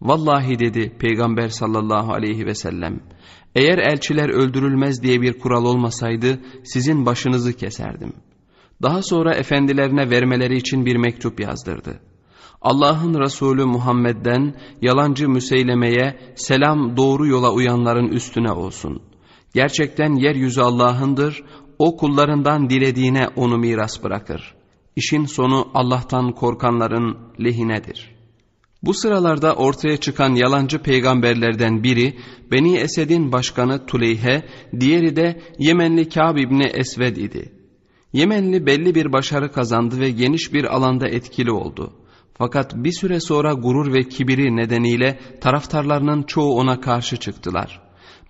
Vallahi dedi Peygamber sallallahu aleyhi ve sellem, eğer elçiler öldürülmez diye bir kural olmasaydı sizin başınızı keserdim. Daha sonra efendilerine vermeleri için bir mektup yazdırdı. Allah'ın Resulü Muhammed'den yalancı müseylemeye selam doğru yola uyanların üstüne olsun. Gerçekten yeryüzü Allah'ındır, o kullarından dilediğine onu miras bırakır. İşin sonu Allah'tan korkanların lehinedir.'' Bu sıralarda ortaya çıkan yalancı peygamberlerden biri Beni Esed'in başkanı Tuleyhe, diğeri de Yemenli Kâb İbni Esved idi. Yemenli belli bir başarı kazandı ve geniş bir alanda etkili oldu. Fakat bir süre sonra gurur ve kibiri nedeniyle taraftarlarının çoğu ona karşı çıktılar.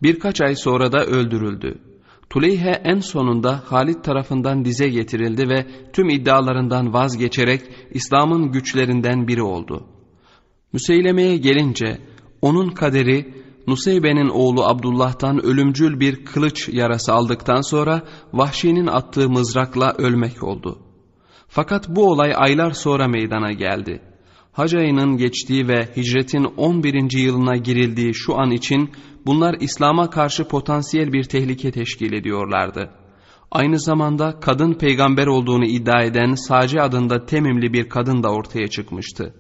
Birkaç ay sonra da öldürüldü. Tuleyhe en sonunda Halit tarafından dize getirildi ve tüm iddialarından vazgeçerek İslam'ın güçlerinden biri oldu.'' Müseyleme'ye gelince onun kaderi Nuseybe'nin oğlu Abdullah'tan ölümcül bir kılıç yarası aldıktan sonra Vahşi'nin attığı mızrakla ölmek oldu. Fakat bu olay aylar sonra meydana geldi. Hac ayının geçtiği ve hicretin 11. yılına girildiği şu an için bunlar İslam'a karşı potansiyel bir tehlike teşkil ediyorlardı. Aynı zamanda kadın peygamber olduğunu iddia eden Saci adında temimli bir kadın da ortaya çıkmıştı.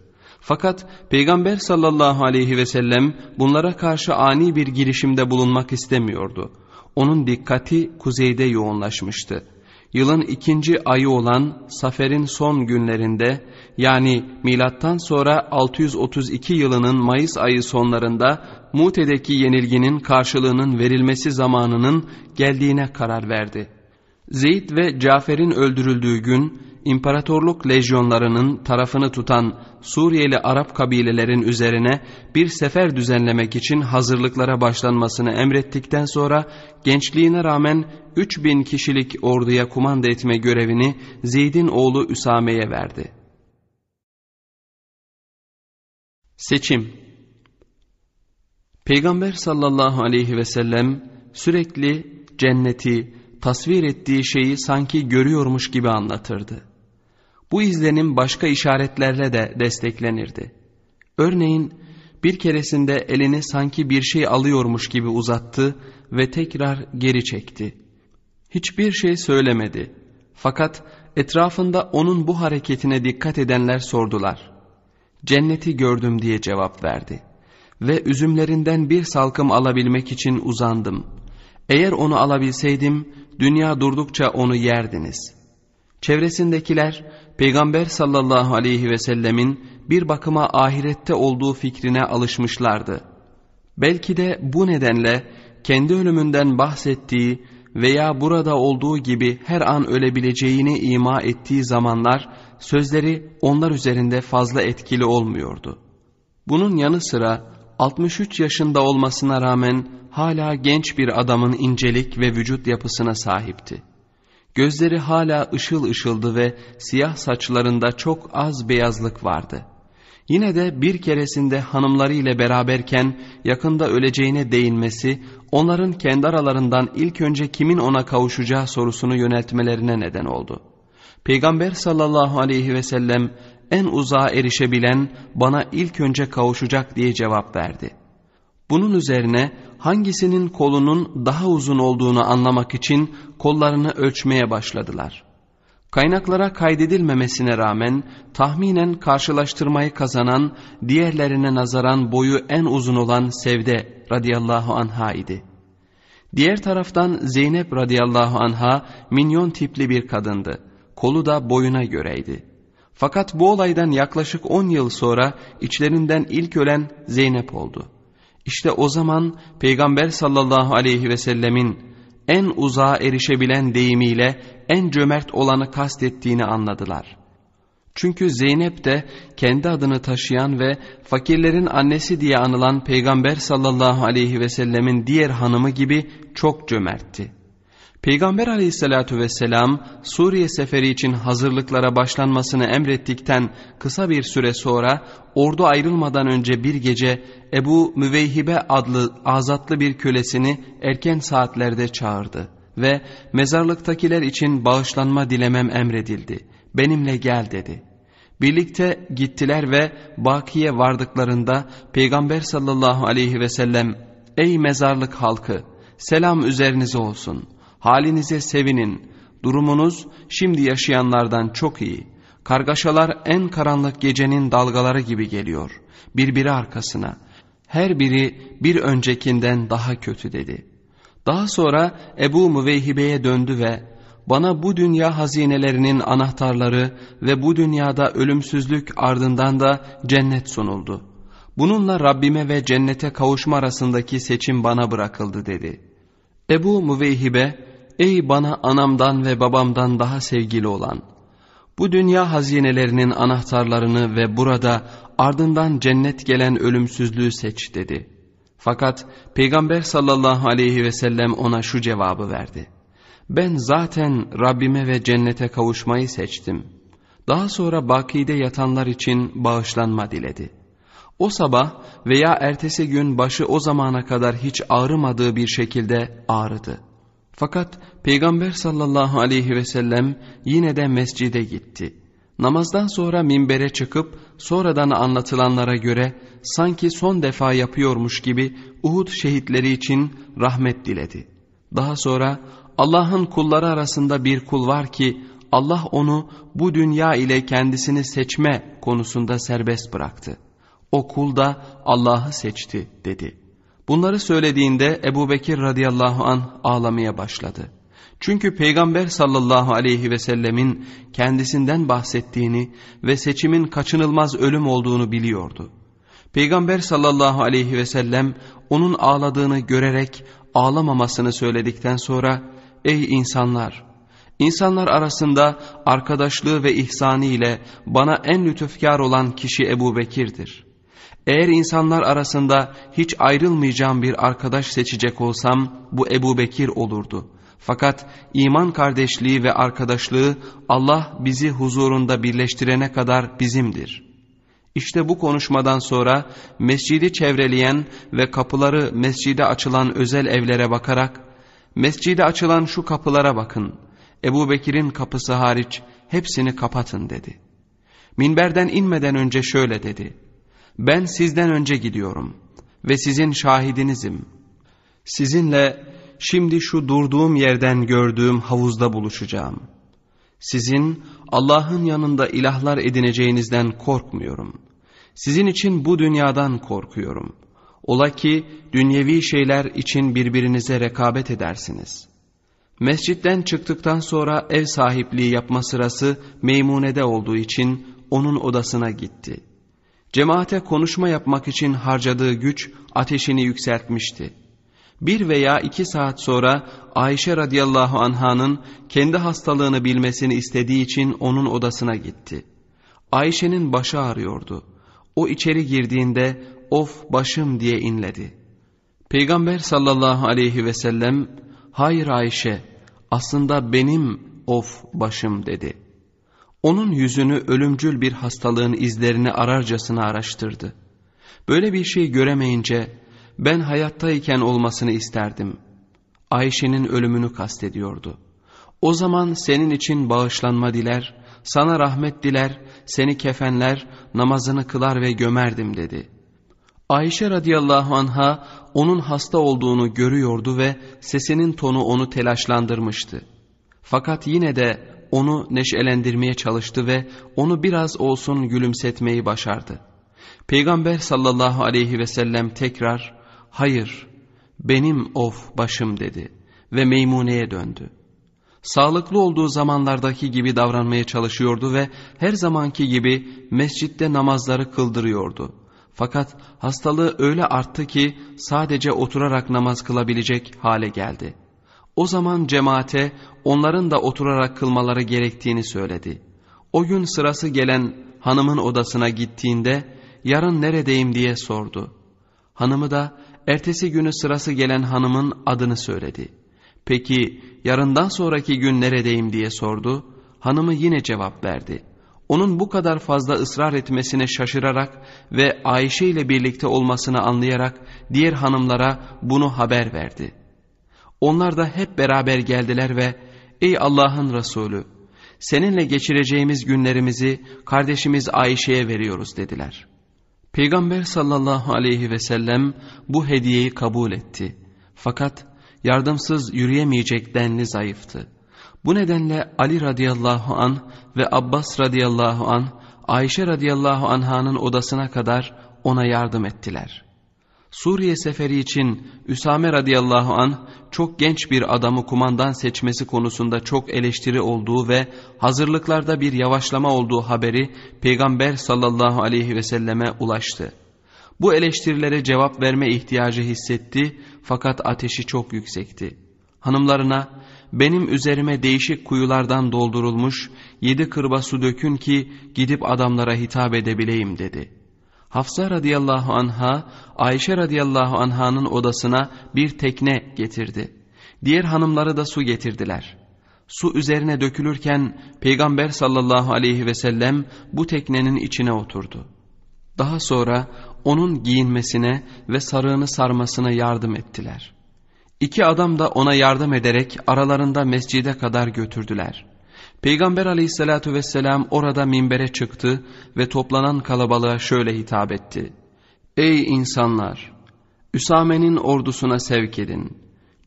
Fakat Peygamber sallallahu aleyhi ve sellem bunlara karşı ani bir girişimde bulunmak istemiyordu. Onun dikkati kuzeyde yoğunlaşmıştı. Yılın ikinci ayı olan Safer'in son günlerinde yani milattan sonra 632 yılının Mayıs ayı sonlarında Mute'deki yenilginin karşılığının verilmesi zamanının geldiğine karar verdi. Zeyd ve Cafer'in öldürüldüğü gün imparatorluk lejyonlarının tarafını tutan Suriyeli Arap kabilelerin üzerine bir sefer düzenlemek için hazırlıklara başlanmasını emrettikten sonra gençliğine rağmen 3000 kişilik orduya kumanda etme görevini Zeyd'in oğlu Üsame'ye verdi. Seçim Peygamber sallallahu aleyhi ve sellem sürekli cenneti, tasvir ettiği şeyi sanki görüyormuş gibi anlatırdı. Bu izlenim başka işaretlerle de desteklenirdi. Örneğin bir keresinde elini sanki bir şey alıyormuş gibi uzattı ve tekrar geri çekti. Hiçbir şey söylemedi. Fakat etrafında onun bu hareketine dikkat edenler sordular. Cenneti gördüm diye cevap verdi. Ve üzümlerinden bir salkım alabilmek için uzandım. Eğer onu alabilseydim dünya durdukça onu yerdiniz. Çevresindekiler Peygamber sallallahu aleyhi ve sellemin bir bakıma ahirette olduğu fikrine alışmışlardı. Belki de bu nedenle kendi ölümünden bahsettiği veya burada olduğu gibi her an ölebileceğini ima ettiği zamanlar sözleri onlar üzerinde fazla etkili olmuyordu. Bunun yanı sıra 63 yaşında olmasına rağmen hala genç bir adamın incelik ve vücut yapısına sahipti. Gözleri hala ışıl ışıldı ve siyah saçlarında çok az beyazlık vardı. Yine de bir keresinde hanımları ile beraberken yakında öleceğine değinmesi, onların kendi aralarından ilk önce kimin ona kavuşacağı sorusunu yöneltmelerine neden oldu. Peygamber sallallahu aleyhi ve sellem en uzağa erişebilen bana ilk önce kavuşacak diye cevap verdi. Bunun üzerine hangisinin kolunun daha uzun olduğunu anlamak için kollarını ölçmeye başladılar. Kaynaklara kaydedilmemesine rağmen tahminen karşılaştırmayı kazanan diğerlerine nazaran boyu en uzun olan Sevde radıyallahu anha idi. Diğer taraftan Zeynep radıyallahu anha minyon tipli bir kadındı. Kolu da boyuna göreydi. Fakat bu olaydan yaklaşık 10 yıl sonra içlerinden ilk ölen Zeynep oldu. İşte o zaman Peygamber sallallahu aleyhi ve sellemin en uzağa erişebilen deyimiyle en cömert olanı kastettiğini anladılar. Çünkü Zeynep de kendi adını taşıyan ve fakirlerin annesi diye anılan Peygamber sallallahu aleyhi ve sellemin diğer hanımı gibi çok cömertti. Peygamber aleyhissalatü vesselam Suriye seferi için hazırlıklara başlanmasını emrettikten kısa bir süre sonra ordu ayrılmadan önce bir gece Ebu Müveyhibe adlı azatlı bir kölesini erken saatlerde çağırdı ve mezarlıktakiler için bağışlanma dilemem emredildi. Benimle gel dedi. Birlikte gittiler ve Baki'ye vardıklarında Peygamber sallallahu aleyhi ve sellem ''Ey mezarlık halkı selam üzerinize olsun.'' Halinize sevinin. Durumunuz şimdi yaşayanlardan çok iyi. Kargaşalar en karanlık gecenin dalgaları gibi geliyor. Birbiri arkasına. Her biri bir öncekinden daha kötü dedi. Daha sonra Ebu Müveyhibe'ye döndü ve bana bu dünya hazinelerinin anahtarları ve bu dünyada ölümsüzlük ardından da cennet sunuldu. Bununla Rabbime ve cennete kavuşma arasındaki seçim bana bırakıldı dedi. Ebu Müveyhibe Ey bana anamdan ve babamdan daha sevgili olan! Bu dünya hazinelerinin anahtarlarını ve burada ardından cennet gelen ölümsüzlüğü seç dedi. Fakat Peygamber sallallahu aleyhi ve sellem ona şu cevabı verdi. Ben zaten Rabbime ve cennete kavuşmayı seçtim. Daha sonra bakide yatanlar için bağışlanma diledi. O sabah veya ertesi gün başı o zamana kadar hiç ağrımadığı bir şekilde ağrıdı. Fakat Peygamber sallallahu aleyhi ve sellem yine de mescide gitti. Namazdan sonra minbere çıkıp sonradan anlatılanlara göre sanki son defa yapıyormuş gibi Uhud şehitleri için rahmet diledi. Daha sonra Allah'ın kulları arasında bir kul var ki Allah onu bu dünya ile kendisini seçme konusunda serbest bıraktı. O kul da Allah'ı seçti dedi. Bunları söylediğinde Ebu Bekir radıyallahu an ağlamaya başladı. Çünkü Peygamber sallallahu aleyhi ve sellemin kendisinden bahsettiğini ve seçimin kaçınılmaz ölüm olduğunu biliyordu. Peygamber sallallahu aleyhi ve sellem onun ağladığını görerek ağlamamasını söyledikten sonra ''Ey insanlar! İnsanlar arasında arkadaşlığı ve ihsanı ile bana en lütufkar olan kişi Ebu Bekir'dir. Eğer insanlar arasında hiç ayrılmayacağım bir arkadaş seçecek olsam bu Ebu Bekir olurdu.'' Fakat iman kardeşliği ve arkadaşlığı Allah bizi huzurunda birleştirene kadar bizimdir. İşte bu konuşmadan sonra mescidi çevreleyen ve kapıları mescide açılan özel evlere bakarak, mescide açılan şu kapılara bakın, Ebu Bekir'in kapısı hariç hepsini kapatın dedi. Minberden inmeden önce şöyle dedi, ben sizden önce gidiyorum ve sizin şahidinizim. Sizinle şimdi şu durduğum yerden gördüğüm havuzda buluşacağım. Sizin Allah'ın yanında ilahlar edineceğinizden korkmuyorum. Sizin için bu dünyadan korkuyorum. Ola ki dünyevi şeyler için birbirinize rekabet edersiniz. Mescitten çıktıktan sonra ev sahipliği yapma sırası Meymune'de olduğu için onun odasına gitti. Cemaate konuşma yapmak için harcadığı güç ateşini yükseltmişti.'' Bir veya iki saat sonra Ayşe radıyallahu anhanın kendi hastalığını bilmesini istediği için onun odasına gitti. Ayşe'nin başı ağrıyordu. O içeri girdiğinde of başım diye inledi. Peygamber sallallahu aleyhi ve sellem hayır Ayşe aslında benim of başım dedi. Onun yüzünü ölümcül bir hastalığın izlerini ararcasına araştırdı. Böyle bir şey göremeyince ben hayattayken olmasını isterdim. Ayşe'nin ölümünü kastediyordu. O zaman senin için bağışlanma diler, sana rahmet diler, seni kefenler, namazını kılar ve gömerdim dedi. Ayşe radıyallahu anha onun hasta olduğunu görüyordu ve sesinin tonu onu telaşlandırmıştı. Fakat yine de onu neşelendirmeye çalıştı ve onu biraz olsun gülümsetmeyi başardı. Peygamber sallallahu aleyhi ve sellem tekrar hayır benim of başım dedi ve Meymune'ye döndü. Sağlıklı olduğu zamanlardaki gibi davranmaya çalışıyordu ve her zamanki gibi mescitte namazları kıldırıyordu. Fakat hastalığı öyle arttı ki sadece oturarak namaz kılabilecek hale geldi. O zaman cemaate onların da oturarak kılmaları gerektiğini söyledi. O gün sırası gelen hanımın odasına gittiğinde yarın neredeyim diye sordu. Hanımı da Ertesi günü sırası gelen hanımın adını söyledi. Peki yarından sonraki gün neredeyim diye sordu. Hanımı yine cevap verdi. Onun bu kadar fazla ısrar etmesine şaşırarak ve Ayşe ile birlikte olmasını anlayarak diğer hanımlara bunu haber verdi. Onlar da hep beraber geldiler ve ''Ey Allah'ın Resulü, seninle geçireceğimiz günlerimizi kardeşimiz Ayşe'ye veriyoruz.'' dediler.'' Peygamber sallallahu aleyhi ve sellem bu hediyeyi kabul etti. Fakat yardımsız yürüyemeyecek denli zayıftı. Bu nedenle Ali radıyallahu an ve Abbas radıyallahu an Ayşe radıyallahu anhanın odasına kadar ona yardım ettiler.'' Suriye seferi için Üsame radıyallahu an çok genç bir adamı kumandan seçmesi konusunda çok eleştiri olduğu ve hazırlıklarda bir yavaşlama olduğu haberi Peygamber sallallahu aleyhi ve selleme ulaştı. Bu eleştirilere cevap verme ihtiyacı hissetti fakat ateşi çok yüksekti. Hanımlarına benim üzerime değişik kuyulardan doldurulmuş yedi kırba su dökün ki gidip adamlara hitap edebileyim dedi.'' Hafsa radıyallahu anha Ayşe radıyallahu anhanın odasına bir tekne getirdi. Diğer hanımları da su getirdiler. Su üzerine dökülürken Peygamber sallallahu aleyhi ve sellem bu teknenin içine oturdu. Daha sonra onun giyinmesine ve sarığını sarmasına yardım ettiler. İki adam da ona yardım ederek aralarında mescide kadar götürdüler. Peygamber aleyhissalatü vesselam orada minbere çıktı ve toplanan kalabalığa şöyle hitap etti. Ey insanlar! Üsame'nin ordusuna sevk edin.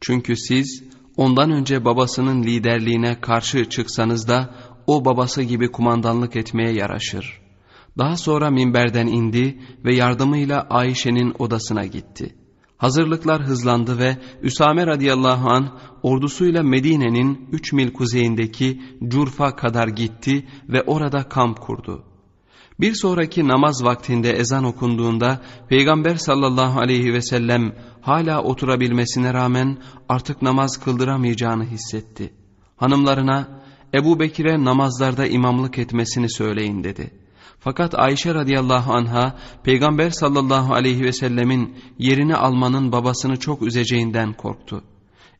Çünkü siz ondan önce babasının liderliğine karşı çıksanız da o babası gibi kumandanlık etmeye yaraşır. Daha sonra minberden indi ve yardımıyla Ayşe'nin odasına gitti. Hazırlıklar hızlandı ve Üsame radıyallahu an ordusuyla Medine'nin 3 mil kuzeyindeki Curfa kadar gitti ve orada kamp kurdu. Bir sonraki namaz vaktinde ezan okunduğunda Peygamber sallallahu aleyhi ve sellem hala oturabilmesine rağmen artık namaz kıldıramayacağını hissetti. Hanımlarına Ebu Bekir'e namazlarda imamlık etmesini söyleyin dedi. Fakat Ayşe radıyallahu anha Peygamber sallallahu aleyhi ve sellemin yerini almanın babasını çok üzeceğinden korktu.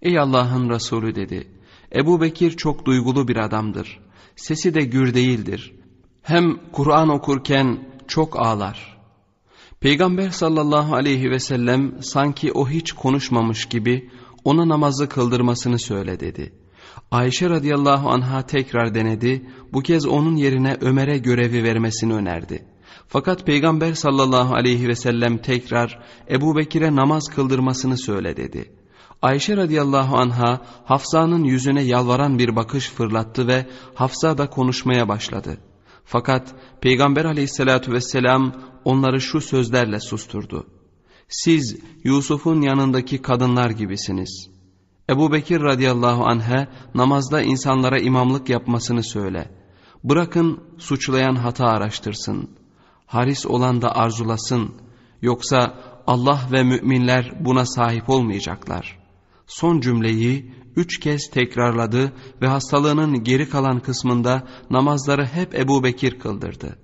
Ey Allah'ın Resulü dedi. Ebu Bekir çok duygulu bir adamdır. Sesi de gür değildir. Hem Kur'an okurken çok ağlar. Peygamber sallallahu aleyhi ve sellem sanki o hiç konuşmamış gibi ona namazı kıldırmasını söyle dedi. Ayşe radıyallahu anha tekrar denedi, bu kez onun yerine Ömer'e görevi vermesini önerdi. Fakat Peygamber sallallahu aleyhi ve sellem tekrar Ebu Bekir'e namaz kıldırmasını söyle dedi. Ayşe radıyallahu anha Hafsa'nın yüzüne yalvaran bir bakış fırlattı ve Hafsa da konuşmaya başladı. Fakat Peygamber aleyhissalatü vesselam onları şu sözlerle susturdu. Siz Yusuf'un yanındaki kadınlar gibisiniz. Ebu Bekir radıyallahu anh'e namazda insanlara imamlık yapmasını söyle. Bırakın suçlayan hata araştırsın. Haris olan da arzulasın. Yoksa Allah ve müminler buna sahip olmayacaklar. Son cümleyi üç kez tekrarladı ve hastalığının geri kalan kısmında namazları hep Ebu Bekir kıldırdı.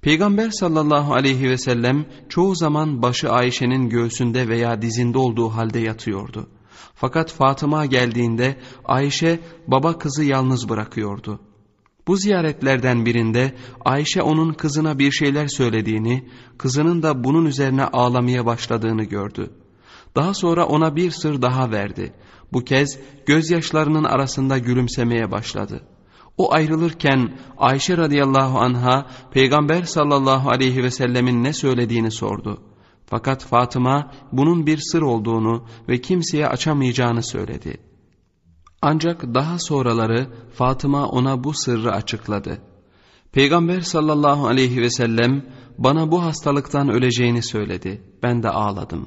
Peygamber sallallahu aleyhi ve sellem çoğu zaman başı Ayşe'nin göğsünde veya dizinde olduğu halde yatıyordu. Fakat Fatıma geldiğinde Ayşe baba kızı yalnız bırakıyordu. Bu ziyaretlerden birinde Ayşe onun kızına bir şeyler söylediğini, kızının da bunun üzerine ağlamaya başladığını gördü. Daha sonra ona bir sır daha verdi. Bu kez gözyaşlarının arasında gülümsemeye başladı. O ayrılırken Ayşe radıyallahu anha Peygamber sallallahu aleyhi ve sellemin ne söylediğini sordu. Fakat Fatıma bunun bir sır olduğunu ve kimseye açamayacağını söyledi. Ancak daha sonraları Fatıma ona bu sırrı açıkladı. Peygamber sallallahu aleyhi ve sellem bana bu hastalıktan öleceğini söyledi. Ben de ağladım.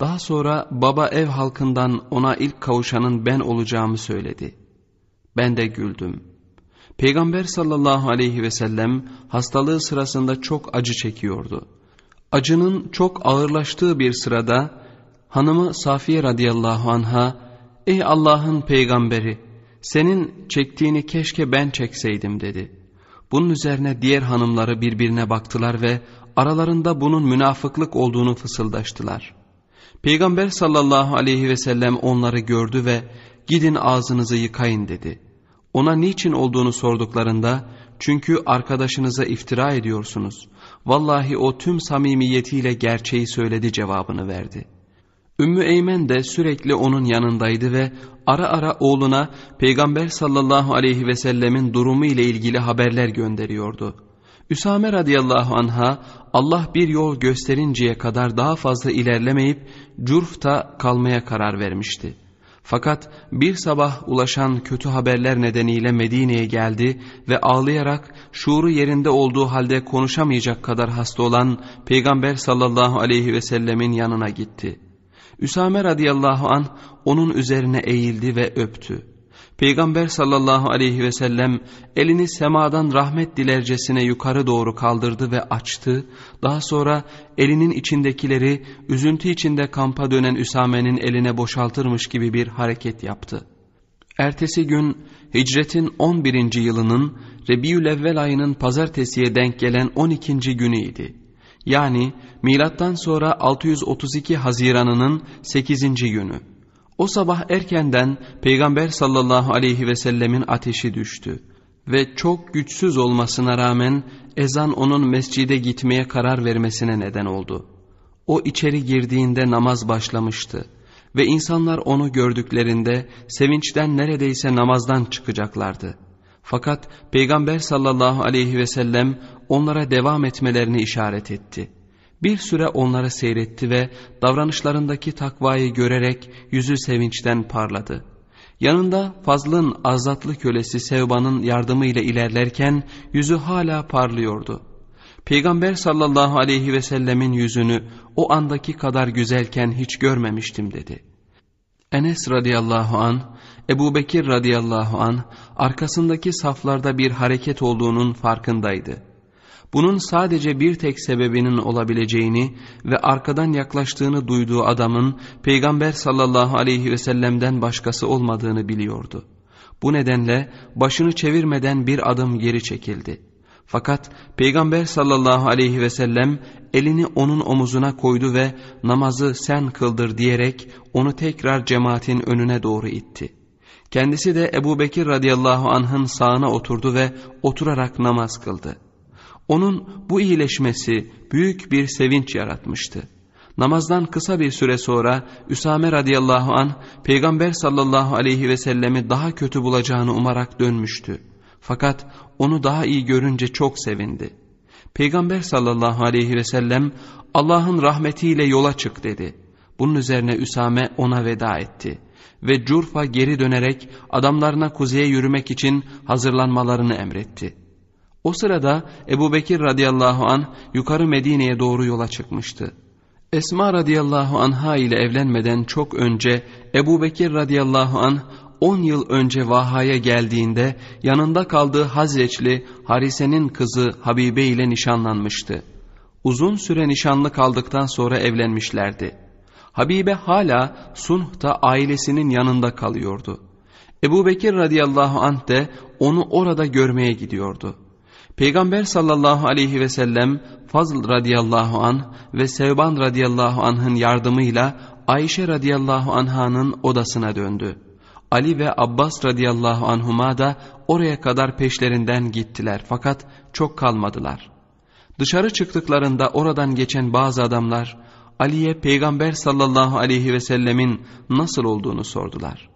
Daha sonra baba ev halkından ona ilk kavuşanın ben olacağımı söyledi. Ben de güldüm. Peygamber sallallahu aleyhi ve sellem hastalığı sırasında çok acı çekiyordu. Acının çok ağırlaştığı bir sırada hanımı Safiye radıyallahu anha ''Ey Allah'ın peygamberi senin çektiğini keşke ben çekseydim'' dedi. Bunun üzerine diğer hanımları birbirine baktılar ve aralarında bunun münafıklık olduğunu fısıldaştılar. Peygamber sallallahu aleyhi ve sellem onları gördü ve gidin ağzınızı yıkayın dedi. Ona niçin olduğunu sorduklarında çünkü arkadaşınıza iftira ediyorsunuz. Vallahi o tüm samimiyetiyle gerçeği söyledi cevabını verdi. Ümmü Eymen de sürekli onun yanındaydı ve ara ara oğluna Peygamber sallallahu aleyhi ve sellemin durumu ile ilgili haberler gönderiyordu. Üsame radıyallahu anha Allah bir yol gösterinceye kadar daha fazla ilerlemeyip Curf'ta kalmaya karar vermişti. Fakat bir sabah ulaşan kötü haberler nedeniyle Medine'ye geldi ve ağlayarak şuuru yerinde olduğu halde konuşamayacak kadar hasta olan Peygamber sallallahu aleyhi ve sellemin yanına gitti. Üsame radıyallahu an onun üzerine eğildi ve öptü. Peygamber sallallahu aleyhi ve sellem elini semadan rahmet dilercesine yukarı doğru kaldırdı ve açtı. Daha sonra elinin içindekileri üzüntü içinde kampa dönen Üsame'nin eline boşaltırmış gibi bir hareket yaptı. Ertesi gün hicretin 11. yılının Rebiülevvel ayının pazartesiye denk gelen 12. günüydi. Yani milattan sonra 632 Haziran'ının 8. günü. O sabah erkenden Peygamber sallallahu aleyhi ve sellemin ateşi düştü ve çok güçsüz olmasına rağmen ezan onun mescide gitmeye karar vermesine neden oldu. O içeri girdiğinde namaz başlamıştı ve insanlar onu gördüklerinde sevinçten neredeyse namazdan çıkacaklardı. Fakat Peygamber sallallahu aleyhi ve sellem onlara devam etmelerini işaret etti. Bir süre onları seyretti ve davranışlarındaki takvayı görerek yüzü sevinçten parladı. Yanında Fazl'ın azatlı kölesi Sevban'ın yardımıyla ilerlerken yüzü hala parlıyordu. Peygamber sallallahu aleyhi ve sellemin yüzünü o andaki kadar güzelken hiç görmemiştim dedi. Enes radıyallahu an, Ebu Bekir radıyallahu an arkasındaki saflarda bir hareket olduğunun farkındaydı. Bunun sadece bir tek sebebinin olabileceğini ve arkadan yaklaştığını duyduğu adamın Peygamber sallallahu aleyhi ve sellem'den başkası olmadığını biliyordu. Bu nedenle başını çevirmeden bir adım geri çekildi. Fakat Peygamber sallallahu aleyhi ve sellem elini onun omuzuna koydu ve namazı sen kıldır diyerek onu tekrar cemaatin önüne doğru itti. Kendisi de Ebu Bekir radıyallahu anh'ın sağına oturdu ve oturarak namaz kıldı. Onun bu iyileşmesi büyük bir sevinç yaratmıştı. Namazdan kısa bir süre sonra Üsame radıyallahu an Peygamber sallallahu aleyhi ve sellemi daha kötü bulacağını umarak dönmüştü. Fakat onu daha iyi görünce çok sevindi. Peygamber sallallahu aleyhi ve sellem Allah'ın rahmetiyle yola çık dedi. Bunun üzerine Üsame ona veda etti ve Curfa geri dönerek adamlarına kuzeye yürümek için hazırlanmalarını emretti.'' O sırada Ebu Bekir radıyallahu an yukarı Medine'ye doğru yola çıkmıştı. Esma radıyallahu anha ile evlenmeden çok önce Ebu Bekir radıyallahu an 10 yıl önce Vaha'ya geldiğinde yanında kaldığı Hazreçli Harise'nin kızı Habibe ile nişanlanmıştı. Uzun süre nişanlı kaldıktan sonra evlenmişlerdi. Habibe hala Sunh'ta ailesinin yanında kalıyordu. Ebu Bekir radıyallahu anh de onu orada görmeye gidiyordu. Peygamber sallallahu aleyhi ve sellem Fazl radıyallahu an ve Sevban radıyallahu anh'ın yardımıyla Ayşe radıyallahu anh'ın odasına döndü. Ali ve Abbas radıyallahu anhuma da oraya kadar peşlerinden gittiler fakat çok kalmadılar. Dışarı çıktıklarında oradan geçen bazı adamlar Ali'ye Peygamber sallallahu aleyhi ve sellemin nasıl olduğunu sordular.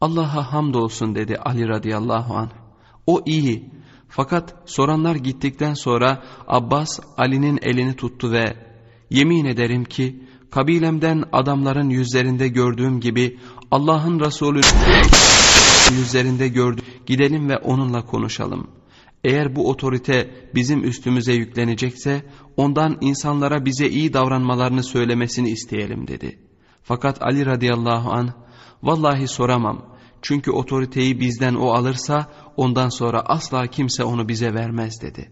Allah'a hamdolsun dedi Ali radıyallahu anh. O iyi fakat soranlar gittikten sonra Abbas Ali'nin elini tuttu ve yemin ederim ki kabilemden adamların yüzlerinde gördüğüm gibi Allah'ın Resulü yüzlerinde gördüm. Gidelim ve onunla konuşalım. Eğer bu otorite bizim üstümüze yüklenecekse ondan insanlara bize iyi davranmalarını söylemesini isteyelim dedi. Fakat Ali radıyallahu an vallahi soramam çünkü otoriteyi bizden o alırsa ondan sonra asla kimse onu bize vermez dedi.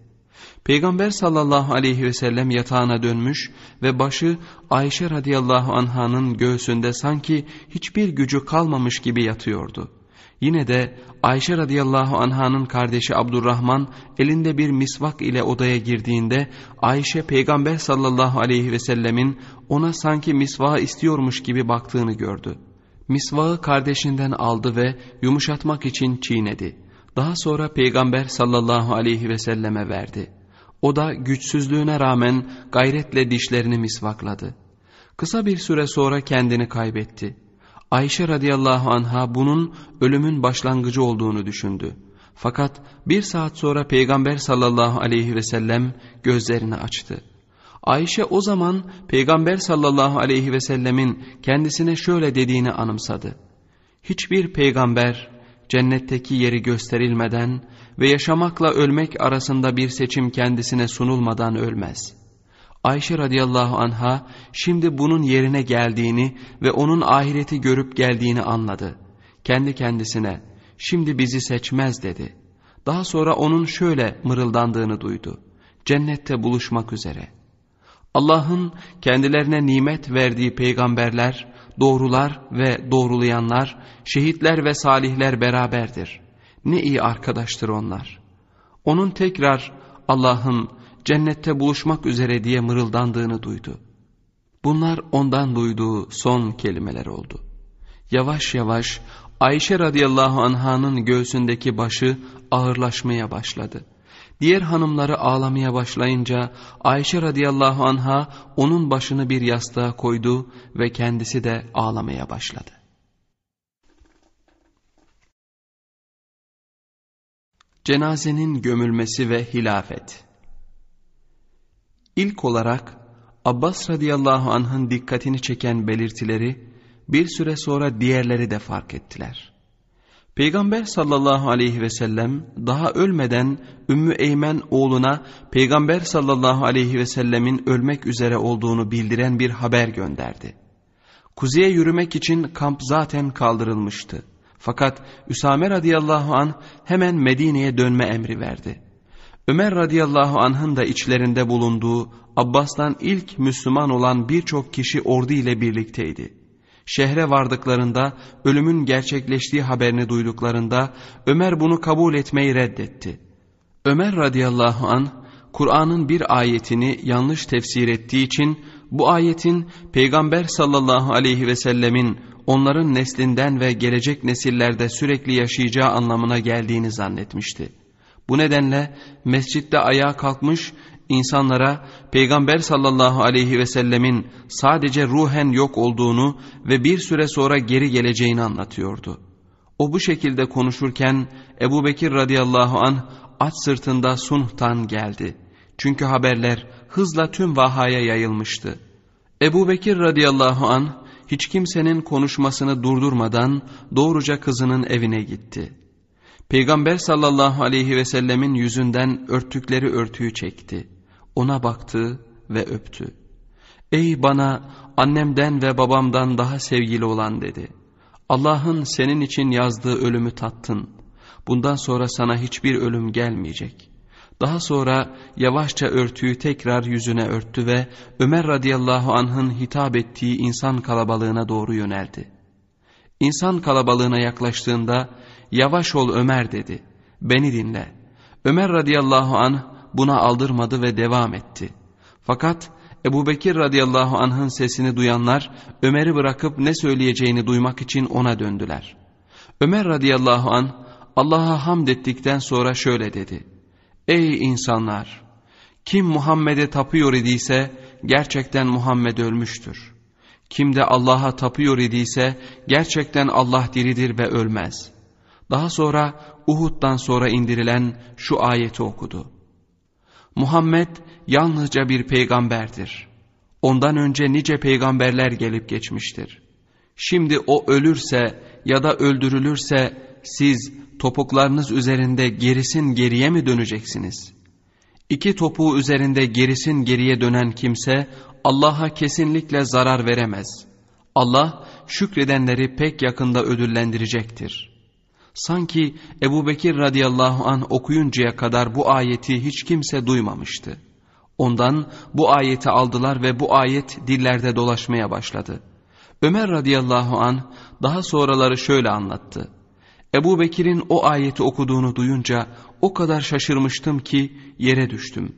Peygamber sallallahu aleyhi ve sellem yatağına dönmüş ve başı Ayşe radıyallahu anhanın göğsünde sanki hiçbir gücü kalmamış gibi yatıyordu. Yine de Ayşe radıyallahu anhanın kardeşi Abdurrahman elinde bir misvak ile odaya girdiğinde Ayşe peygamber sallallahu aleyhi ve sellemin ona sanki misvağı istiyormuş gibi baktığını gördü. Misvağı kardeşinden aldı ve yumuşatmak için çiğnedi. Daha sonra Peygamber sallallahu aleyhi ve selleme verdi. O da güçsüzlüğüne rağmen gayretle dişlerini misvakladı. Kısa bir süre sonra kendini kaybetti. Ayşe radıyallahu anha bunun ölümün başlangıcı olduğunu düşündü. Fakat bir saat sonra Peygamber sallallahu aleyhi ve sellem gözlerini açtı. Ayşe o zaman Peygamber sallallahu aleyhi ve sellemin kendisine şöyle dediğini anımsadı. Hiçbir peygamber cennetteki yeri gösterilmeden ve yaşamakla ölmek arasında bir seçim kendisine sunulmadan ölmez. Ayşe radıyallahu anha şimdi bunun yerine geldiğini ve onun ahireti görüp geldiğini anladı. Kendi kendisine şimdi bizi seçmez dedi. Daha sonra onun şöyle mırıldandığını duydu. Cennette buluşmak üzere.'' Allah'ın kendilerine nimet verdiği peygamberler, doğrular ve doğrulayanlar, şehitler ve salihler beraberdir. Ne iyi arkadaştır onlar. Onun tekrar Allah'ın cennette buluşmak üzere diye mırıldandığını duydu. Bunlar ondan duyduğu son kelimeler oldu. Yavaş yavaş Ayşe radıyallahu anhanın göğsündeki başı ağırlaşmaya başladı. Diğer hanımları ağlamaya başlayınca Ayşe radıyallahu anha onun başını bir yastığa koydu ve kendisi de ağlamaya başladı. Cenazenin gömülmesi ve hilafet İlk olarak Abbas radıyallahu anh'ın dikkatini çeken belirtileri bir süre sonra diğerleri de fark ettiler. Peygamber sallallahu aleyhi ve sellem daha ölmeden Ümmü Eymen oğluna Peygamber sallallahu aleyhi ve sellemin ölmek üzere olduğunu bildiren bir haber gönderdi. Kuzeye yürümek için kamp zaten kaldırılmıştı. Fakat Üsame radıyallahu an hemen Medine'ye dönme emri verdi. Ömer radıyallahu anh'ın da içlerinde bulunduğu Abbas'tan ilk Müslüman olan birçok kişi ordu ile birlikteydi. Şehre vardıklarında ölümün gerçekleştiği haberini duyduklarında Ömer bunu kabul etmeyi reddetti. Ömer radıyallahu an Kur'an'ın bir ayetini yanlış tefsir ettiği için bu ayetin Peygamber sallallahu aleyhi ve sellemin onların neslinden ve gelecek nesillerde sürekli yaşayacağı anlamına geldiğini zannetmişti. Bu nedenle mescitte ayağa kalkmış insanlara Peygamber sallallahu aleyhi ve sellemin sadece ruhen yok olduğunu ve bir süre sonra geri geleceğini anlatıyordu. O bu şekilde konuşurken Ebu Bekir radıyallahu an at sırtında Sunh'tan geldi. Çünkü haberler hızla tüm vahaya yayılmıştı. Ebu Bekir radıyallahu an hiç kimsenin konuşmasını durdurmadan doğruca kızının evine gitti. Peygamber sallallahu aleyhi ve sellemin yüzünden örttükleri örtüyü çekti. Ona baktı ve öptü. Ey bana annemden ve babamdan daha sevgili olan dedi. Allah'ın senin için yazdığı ölümü tattın. Bundan sonra sana hiçbir ölüm gelmeyecek. Daha sonra yavaşça örtüyü tekrar yüzüne örttü ve Ömer radıyallahu anh'ın hitap ettiği insan kalabalığına doğru yöneldi. İnsan kalabalığına yaklaştığında yavaş ol Ömer dedi. Beni dinle. Ömer radıyallahu anh buna aldırmadı ve devam etti. Fakat Ebu Bekir radıyallahu anh'ın sesini duyanlar Ömer'i bırakıp ne söyleyeceğini duymak için ona döndüler. Ömer radıyallahu anh Allah'a hamd ettikten sonra şöyle dedi. Ey insanlar! Kim Muhammed'e tapıyor idiyse gerçekten Muhammed ölmüştür. Kim de Allah'a tapıyor idiyse gerçekten Allah diridir ve ölmez. Daha sonra Uhud'dan sonra indirilen şu ayeti okudu. Muhammed yalnızca bir peygamberdir. Ondan önce nice peygamberler gelip geçmiştir. Şimdi o ölürse ya da öldürülürse siz topuklarınız üzerinde gerisin geriye mi döneceksiniz? İki topuğu üzerinde gerisin geriye dönen kimse Allah'a kesinlikle zarar veremez. Allah şükredenleri pek yakında ödüllendirecektir. Sanki Ebu Bekir radıyallahu an okuyuncaya kadar bu ayeti hiç kimse duymamıştı. Ondan bu ayeti aldılar ve bu ayet dillerde dolaşmaya başladı. Ömer radıyallahu an daha sonraları şöyle anlattı. Ebu Bekir'in o ayeti okuduğunu duyunca o kadar şaşırmıştım ki yere düştüm.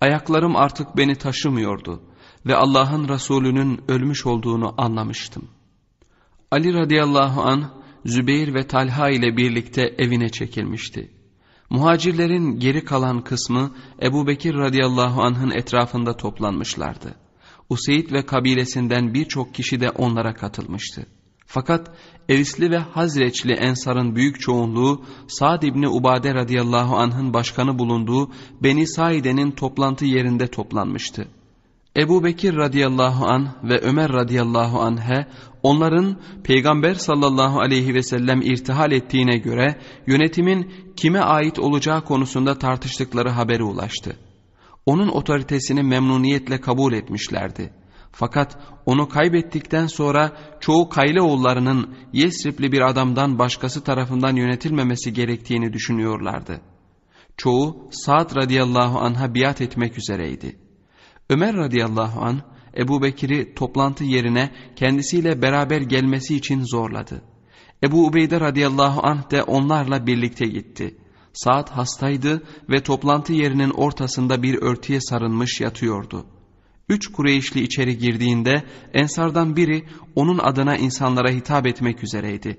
Ayaklarım artık beni taşımıyordu ve Allah'ın Resulü'nün ölmüş olduğunu anlamıştım. Ali radıyallahu an Zübeyir ve Talha ile birlikte evine çekilmişti. Muhacirlerin geri kalan kısmı Ebu Bekir radıyallahu anh'ın etrafında toplanmışlardı. Useyd ve kabilesinden birçok kişi de onlara katılmıştı. Fakat Evisli ve Hazreçli Ensar'ın büyük çoğunluğu Sa'd İbni Ubade radıyallahu anh'ın başkanı bulunduğu Beni Saide'nin toplantı yerinde toplanmıştı. Ebu Bekir radıyallahu an ve Ömer radıyallahu anh'e onların Peygamber sallallahu aleyhi ve sellem irtihal ettiğine göre yönetimin kime ait olacağı konusunda tartıştıkları haberi ulaştı. Onun otoritesini memnuniyetle kabul etmişlerdi. Fakat onu kaybettikten sonra çoğu Kayleoğullarının Yesripli bir adamdan başkası tarafından yönetilmemesi gerektiğini düşünüyorlardı. Çoğu Sa'd radıyallahu anh'a biat etmek üzereydi. Ömer radıyallahu an Ebu Bekir'i toplantı yerine kendisiyle beraber gelmesi için zorladı. Ebu Ubeyde radıyallahu anh de onlarla birlikte gitti. Saat hastaydı ve toplantı yerinin ortasında bir örtüye sarılmış yatıyordu. Üç Kureyşli içeri girdiğinde ensardan biri onun adına insanlara hitap etmek üzereydi.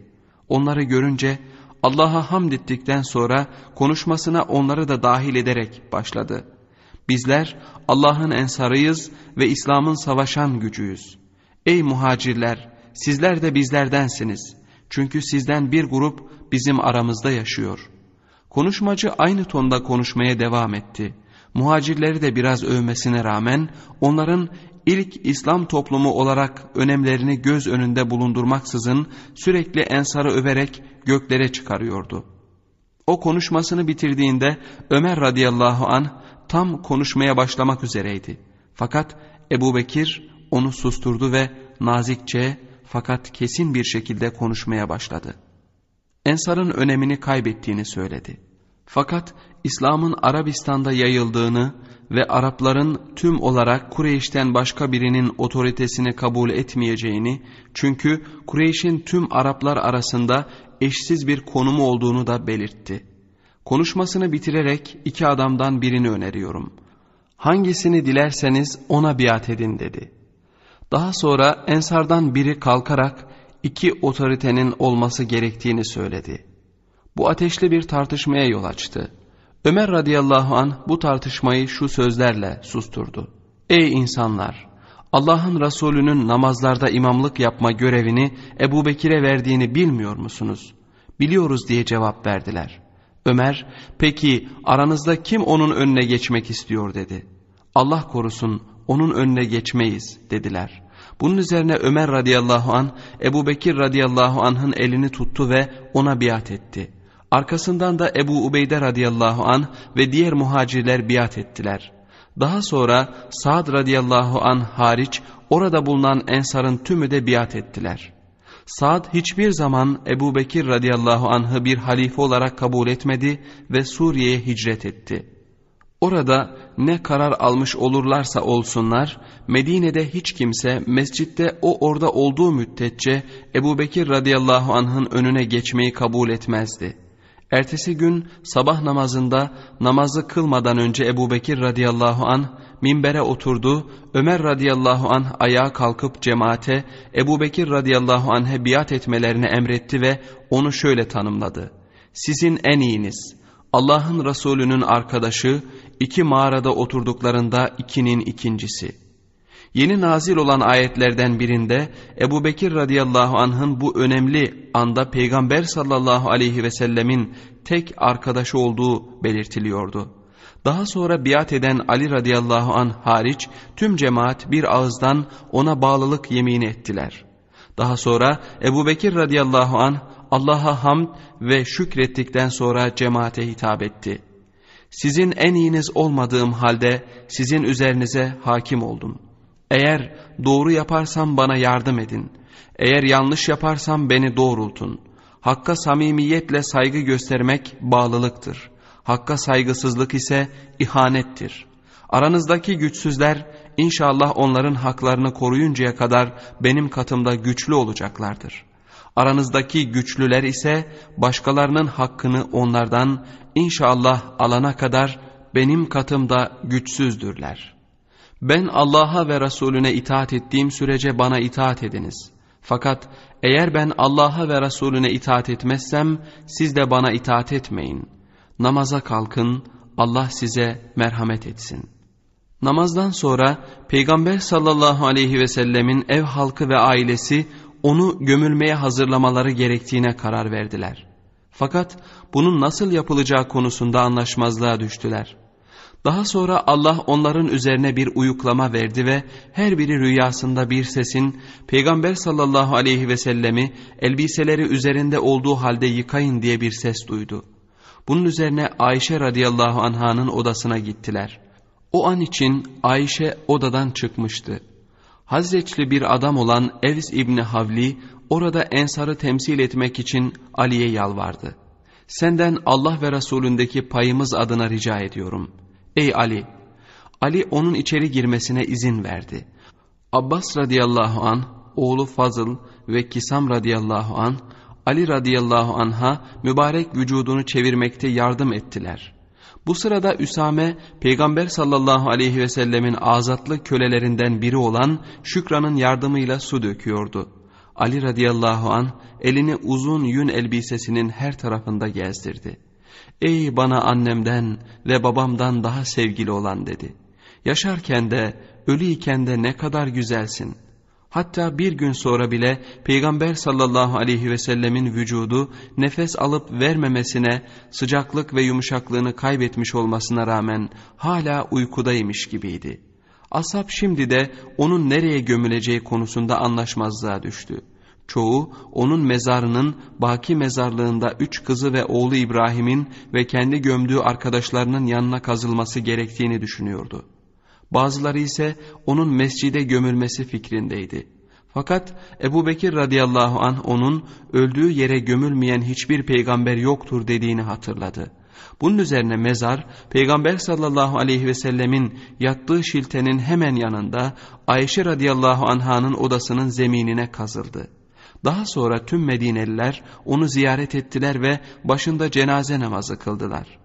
Onları görünce Allah'a hamd ettikten sonra konuşmasına onları da dahil ederek başladı. Bizler Allah'ın ensarıyız ve İslam'ın savaşan gücüyüz. Ey muhacirler sizler de bizlerdensiniz. Çünkü sizden bir grup bizim aramızda yaşıyor. Konuşmacı aynı tonda konuşmaya devam etti. Muhacirleri de biraz övmesine rağmen onların ilk İslam toplumu olarak önemlerini göz önünde bulundurmaksızın sürekli ensarı överek göklere çıkarıyordu. O konuşmasını bitirdiğinde Ömer radıyallahu an tam konuşmaya başlamak üzereydi. Fakat Ebu Bekir onu susturdu ve nazikçe fakat kesin bir şekilde konuşmaya başladı. Ensar'ın önemini kaybettiğini söyledi. Fakat İslam'ın Arabistan'da yayıldığını ve Arapların tüm olarak Kureyş'ten başka birinin otoritesini kabul etmeyeceğini, çünkü Kureyş'in tüm Araplar arasında eşsiz bir konumu olduğunu da belirtti. Konuşmasını bitirerek iki adamdan birini öneriyorum. Hangisini dilerseniz ona biat edin dedi. Daha sonra Ensardan biri kalkarak iki otoritenin olması gerektiğini söyledi. Bu ateşli bir tartışmaya yol açtı. Ömer radıyallahu an bu tartışmayı şu sözlerle susturdu. Ey insanlar! Allah'ın Resulü'nün namazlarda imamlık yapma görevini Ebu Bekir'e verdiğini bilmiyor musunuz? Biliyoruz diye cevap verdiler. Ömer, peki aranızda kim onun önüne geçmek istiyor dedi. Allah korusun onun önüne geçmeyiz dediler. Bunun üzerine Ömer radıyallahu an Ebu Bekir radıyallahu anh'ın elini tuttu ve ona biat etti. Arkasından da Ebu Ubeyde radıyallahu an ve diğer muhacirler biat ettiler. Daha sonra Sa'd radıyallahu an hariç orada bulunan ensarın tümü de biat ettiler. Sa'd hiçbir zaman Ebu Bekir radıyallahu anh'ı bir halife olarak kabul etmedi ve Suriye'ye hicret etti.'' Orada ne karar almış olurlarsa olsunlar, Medine'de hiç kimse mescitte o orada olduğu müddetçe Ebu Bekir radıyallahu anh'ın önüne geçmeyi kabul etmezdi. Ertesi gün sabah namazında namazı kılmadan önce Ebu Bekir radıyallahu anh minbere oturdu, Ömer radıyallahu anh ayağa kalkıp cemaate Ebu Bekir radıyallahu anh'e biat etmelerini emretti ve onu şöyle tanımladı. Sizin en iyiniz, Allah'ın Resulü'nün arkadaşı, iki mağarada oturduklarında ikinin ikincisi. Yeni nazil olan ayetlerden birinde Ebu Bekir radıyallahu anh'ın bu önemli anda Peygamber sallallahu aleyhi ve sellemin tek arkadaşı olduğu belirtiliyordu. Daha sonra biat eden Ali radıyallahu anh hariç tüm cemaat bir ağızdan ona bağlılık yemini ettiler. Daha sonra Ebu Bekir radıyallahu anh Allah'a hamd ve şükrettikten sonra cemaate hitap etti. Sizin en iyiniz olmadığım halde sizin üzerinize hakim oldum. Eğer doğru yaparsam bana yardım edin. Eğer yanlış yaparsam beni doğrultun. Hakka samimiyetle saygı göstermek bağlılıktır. Hakka saygısızlık ise ihanettir. Aranızdaki güçsüzler inşallah onların haklarını koruyuncaya kadar benim katımda güçlü olacaklardır. Aranızdaki güçlüler ise başkalarının hakkını onlardan inşallah alana kadar benim katımda güçsüzdürler. Ben Allah'a ve Resulüne itaat ettiğim sürece bana itaat ediniz. Fakat eğer ben Allah'a ve Resulüne itaat etmezsem siz de bana itaat etmeyin. Namaza kalkın, Allah size merhamet etsin. Namazdan sonra Peygamber sallallahu aleyhi ve sellemin ev halkı ve ailesi onu gömülmeye hazırlamaları gerektiğine karar verdiler. Fakat bunun nasıl yapılacağı konusunda anlaşmazlığa düştüler. Daha sonra Allah onların üzerine bir uyuklama verdi ve her biri rüyasında bir sesin Peygamber sallallahu aleyhi ve sellemi elbiseleri üzerinde olduğu halde yıkayın diye bir ses duydu. Bunun üzerine Ayşe radıyallahu anhanın odasına gittiler. O an için Ayşe odadan çıkmıştı. Hazreçli bir adam olan Evs İbni Havli orada Ensar'ı temsil etmek için Ali'ye yalvardı. Senden Allah ve Resulündeki payımız adına rica ediyorum. Ey Ali! Ali onun içeri girmesine izin verdi. Abbas radıyallahu an, oğlu Fazıl ve Kisam radıyallahu an, Ali radıyallahu anha mübarek vücudunu çevirmekte yardım ettiler. Bu sırada Üsame Peygamber sallallahu aleyhi ve sellemin azatlı kölelerinden biri olan Şükran'ın yardımıyla su döküyordu. Ali radıyallahu an elini uzun yün elbisesinin her tarafında gezdirdi. Ey bana annemden ve babamdan daha sevgili olan dedi. Yaşarken de ölüyken de ne kadar güzelsin. Hatta bir gün sonra bile Peygamber sallallahu aleyhi ve sellemin vücudu nefes alıp vermemesine sıcaklık ve yumuşaklığını kaybetmiş olmasına rağmen hala uykudaymış gibiydi. Ashab şimdi de onun nereye gömüleceği konusunda anlaşmazlığa düştü. Çoğu onun mezarının Baki mezarlığında üç kızı ve oğlu İbrahim'in ve kendi gömdüğü arkadaşlarının yanına kazılması gerektiğini düşünüyordu. Bazıları ise onun mescide gömülmesi fikrindeydi. Fakat Ebu Bekir radıyallahu anh onun öldüğü yere gömülmeyen hiçbir peygamber yoktur dediğini hatırladı. Bunun üzerine mezar Peygamber sallallahu aleyhi ve sellemin yattığı şiltenin hemen yanında Ayşe radıyallahu anhanın odasının zeminine kazıldı. Daha sonra tüm Medineliler onu ziyaret ettiler ve başında cenaze namazı kıldılar.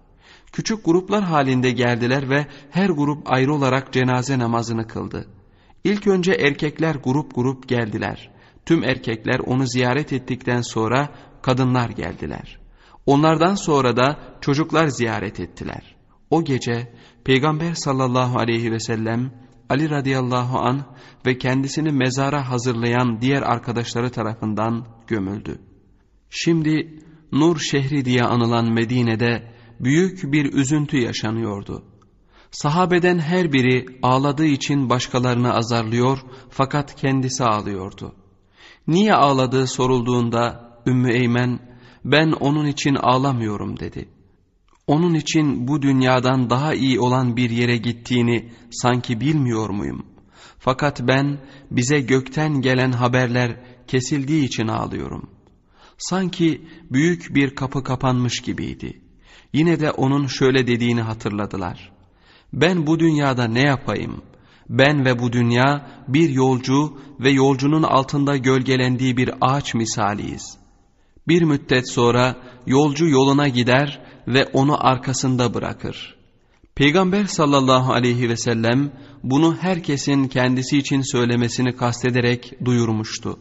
Küçük gruplar halinde geldiler ve her grup ayrı olarak cenaze namazını kıldı. İlk önce erkekler grup grup geldiler. Tüm erkekler onu ziyaret ettikten sonra kadınlar geldiler. Onlardan sonra da çocuklar ziyaret ettiler. O gece Peygamber sallallahu aleyhi ve sellem Ali radıyallahu an ve kendisini mezara hazırlayan diğer arkadaşları tarafından gömüldü. Şimdi Nur şehri diye anılan Medine'de büyük bir üzüntü yaşanıyordu. Sahabeden her biri ağladığı için başkalarını azarlıyor fakat kendisi ağlıyordu. Niye ağladığı sorulduğunda Ümmü Eymen ben onun için ağlamıyorum dedi. Onun için bu dünyadan daha iyi olan bir yere gittiğini sanki bilmiyor muyum? Fakat ben bize gökten gelen haberler kesildiği için ağlıyorum. Sanki büyük bir kapı kapanmış gibiydi. Yine de onun şöyle dediğini hatırladılar. Ben bu dünyada ne yapayım? Ben ve bu dünya bir yolcu ve yolcunun altında gölgelendiği bir ağaç misaliyiz. Bir müddet sonra yolcu yoluna gider ve onu arkasında bırakır. Peygamber sallallahu aleyhi ve sellem bunu herkesin kendisi için söylemesini kastederek duyurmuştu.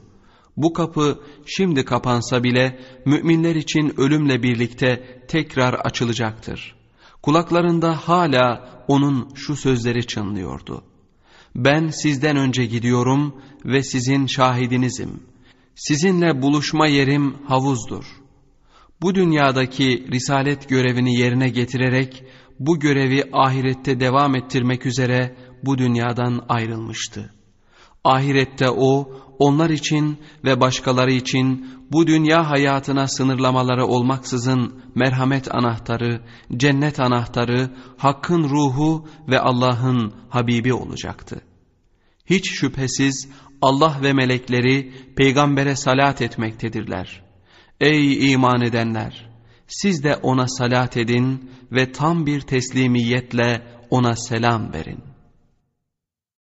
Bu kapı şimdi kapansa bile müminler için ölümle birlikte tekrar açılacaktır. Kulaklarında hala onun şu sözleri çınlıyordu. Ben sizden önce gidiyorum ve sizin şahidinizim. Sizinle buluşma yerim havuzdur. Bu dünyadaki risalet görevini yerine getirerek bu görevi ahirette devam ettirmek üzere bu dünyadan ayrılmıştı. Ahirette o, onlar için ve başkaları için bu dünya hayatına sınırlamaları olmaksızın merhamet anahtarı, cennet anahtarı, hakkın ruhu ve Allah'ın Habibi olacaktı. Hiç şüphesiz Allah ve melekleri peygambere salat etmektedirler. Ey iman edenler! Siz de ona salat edin ve tam bir teslimiyetle ona selam verin.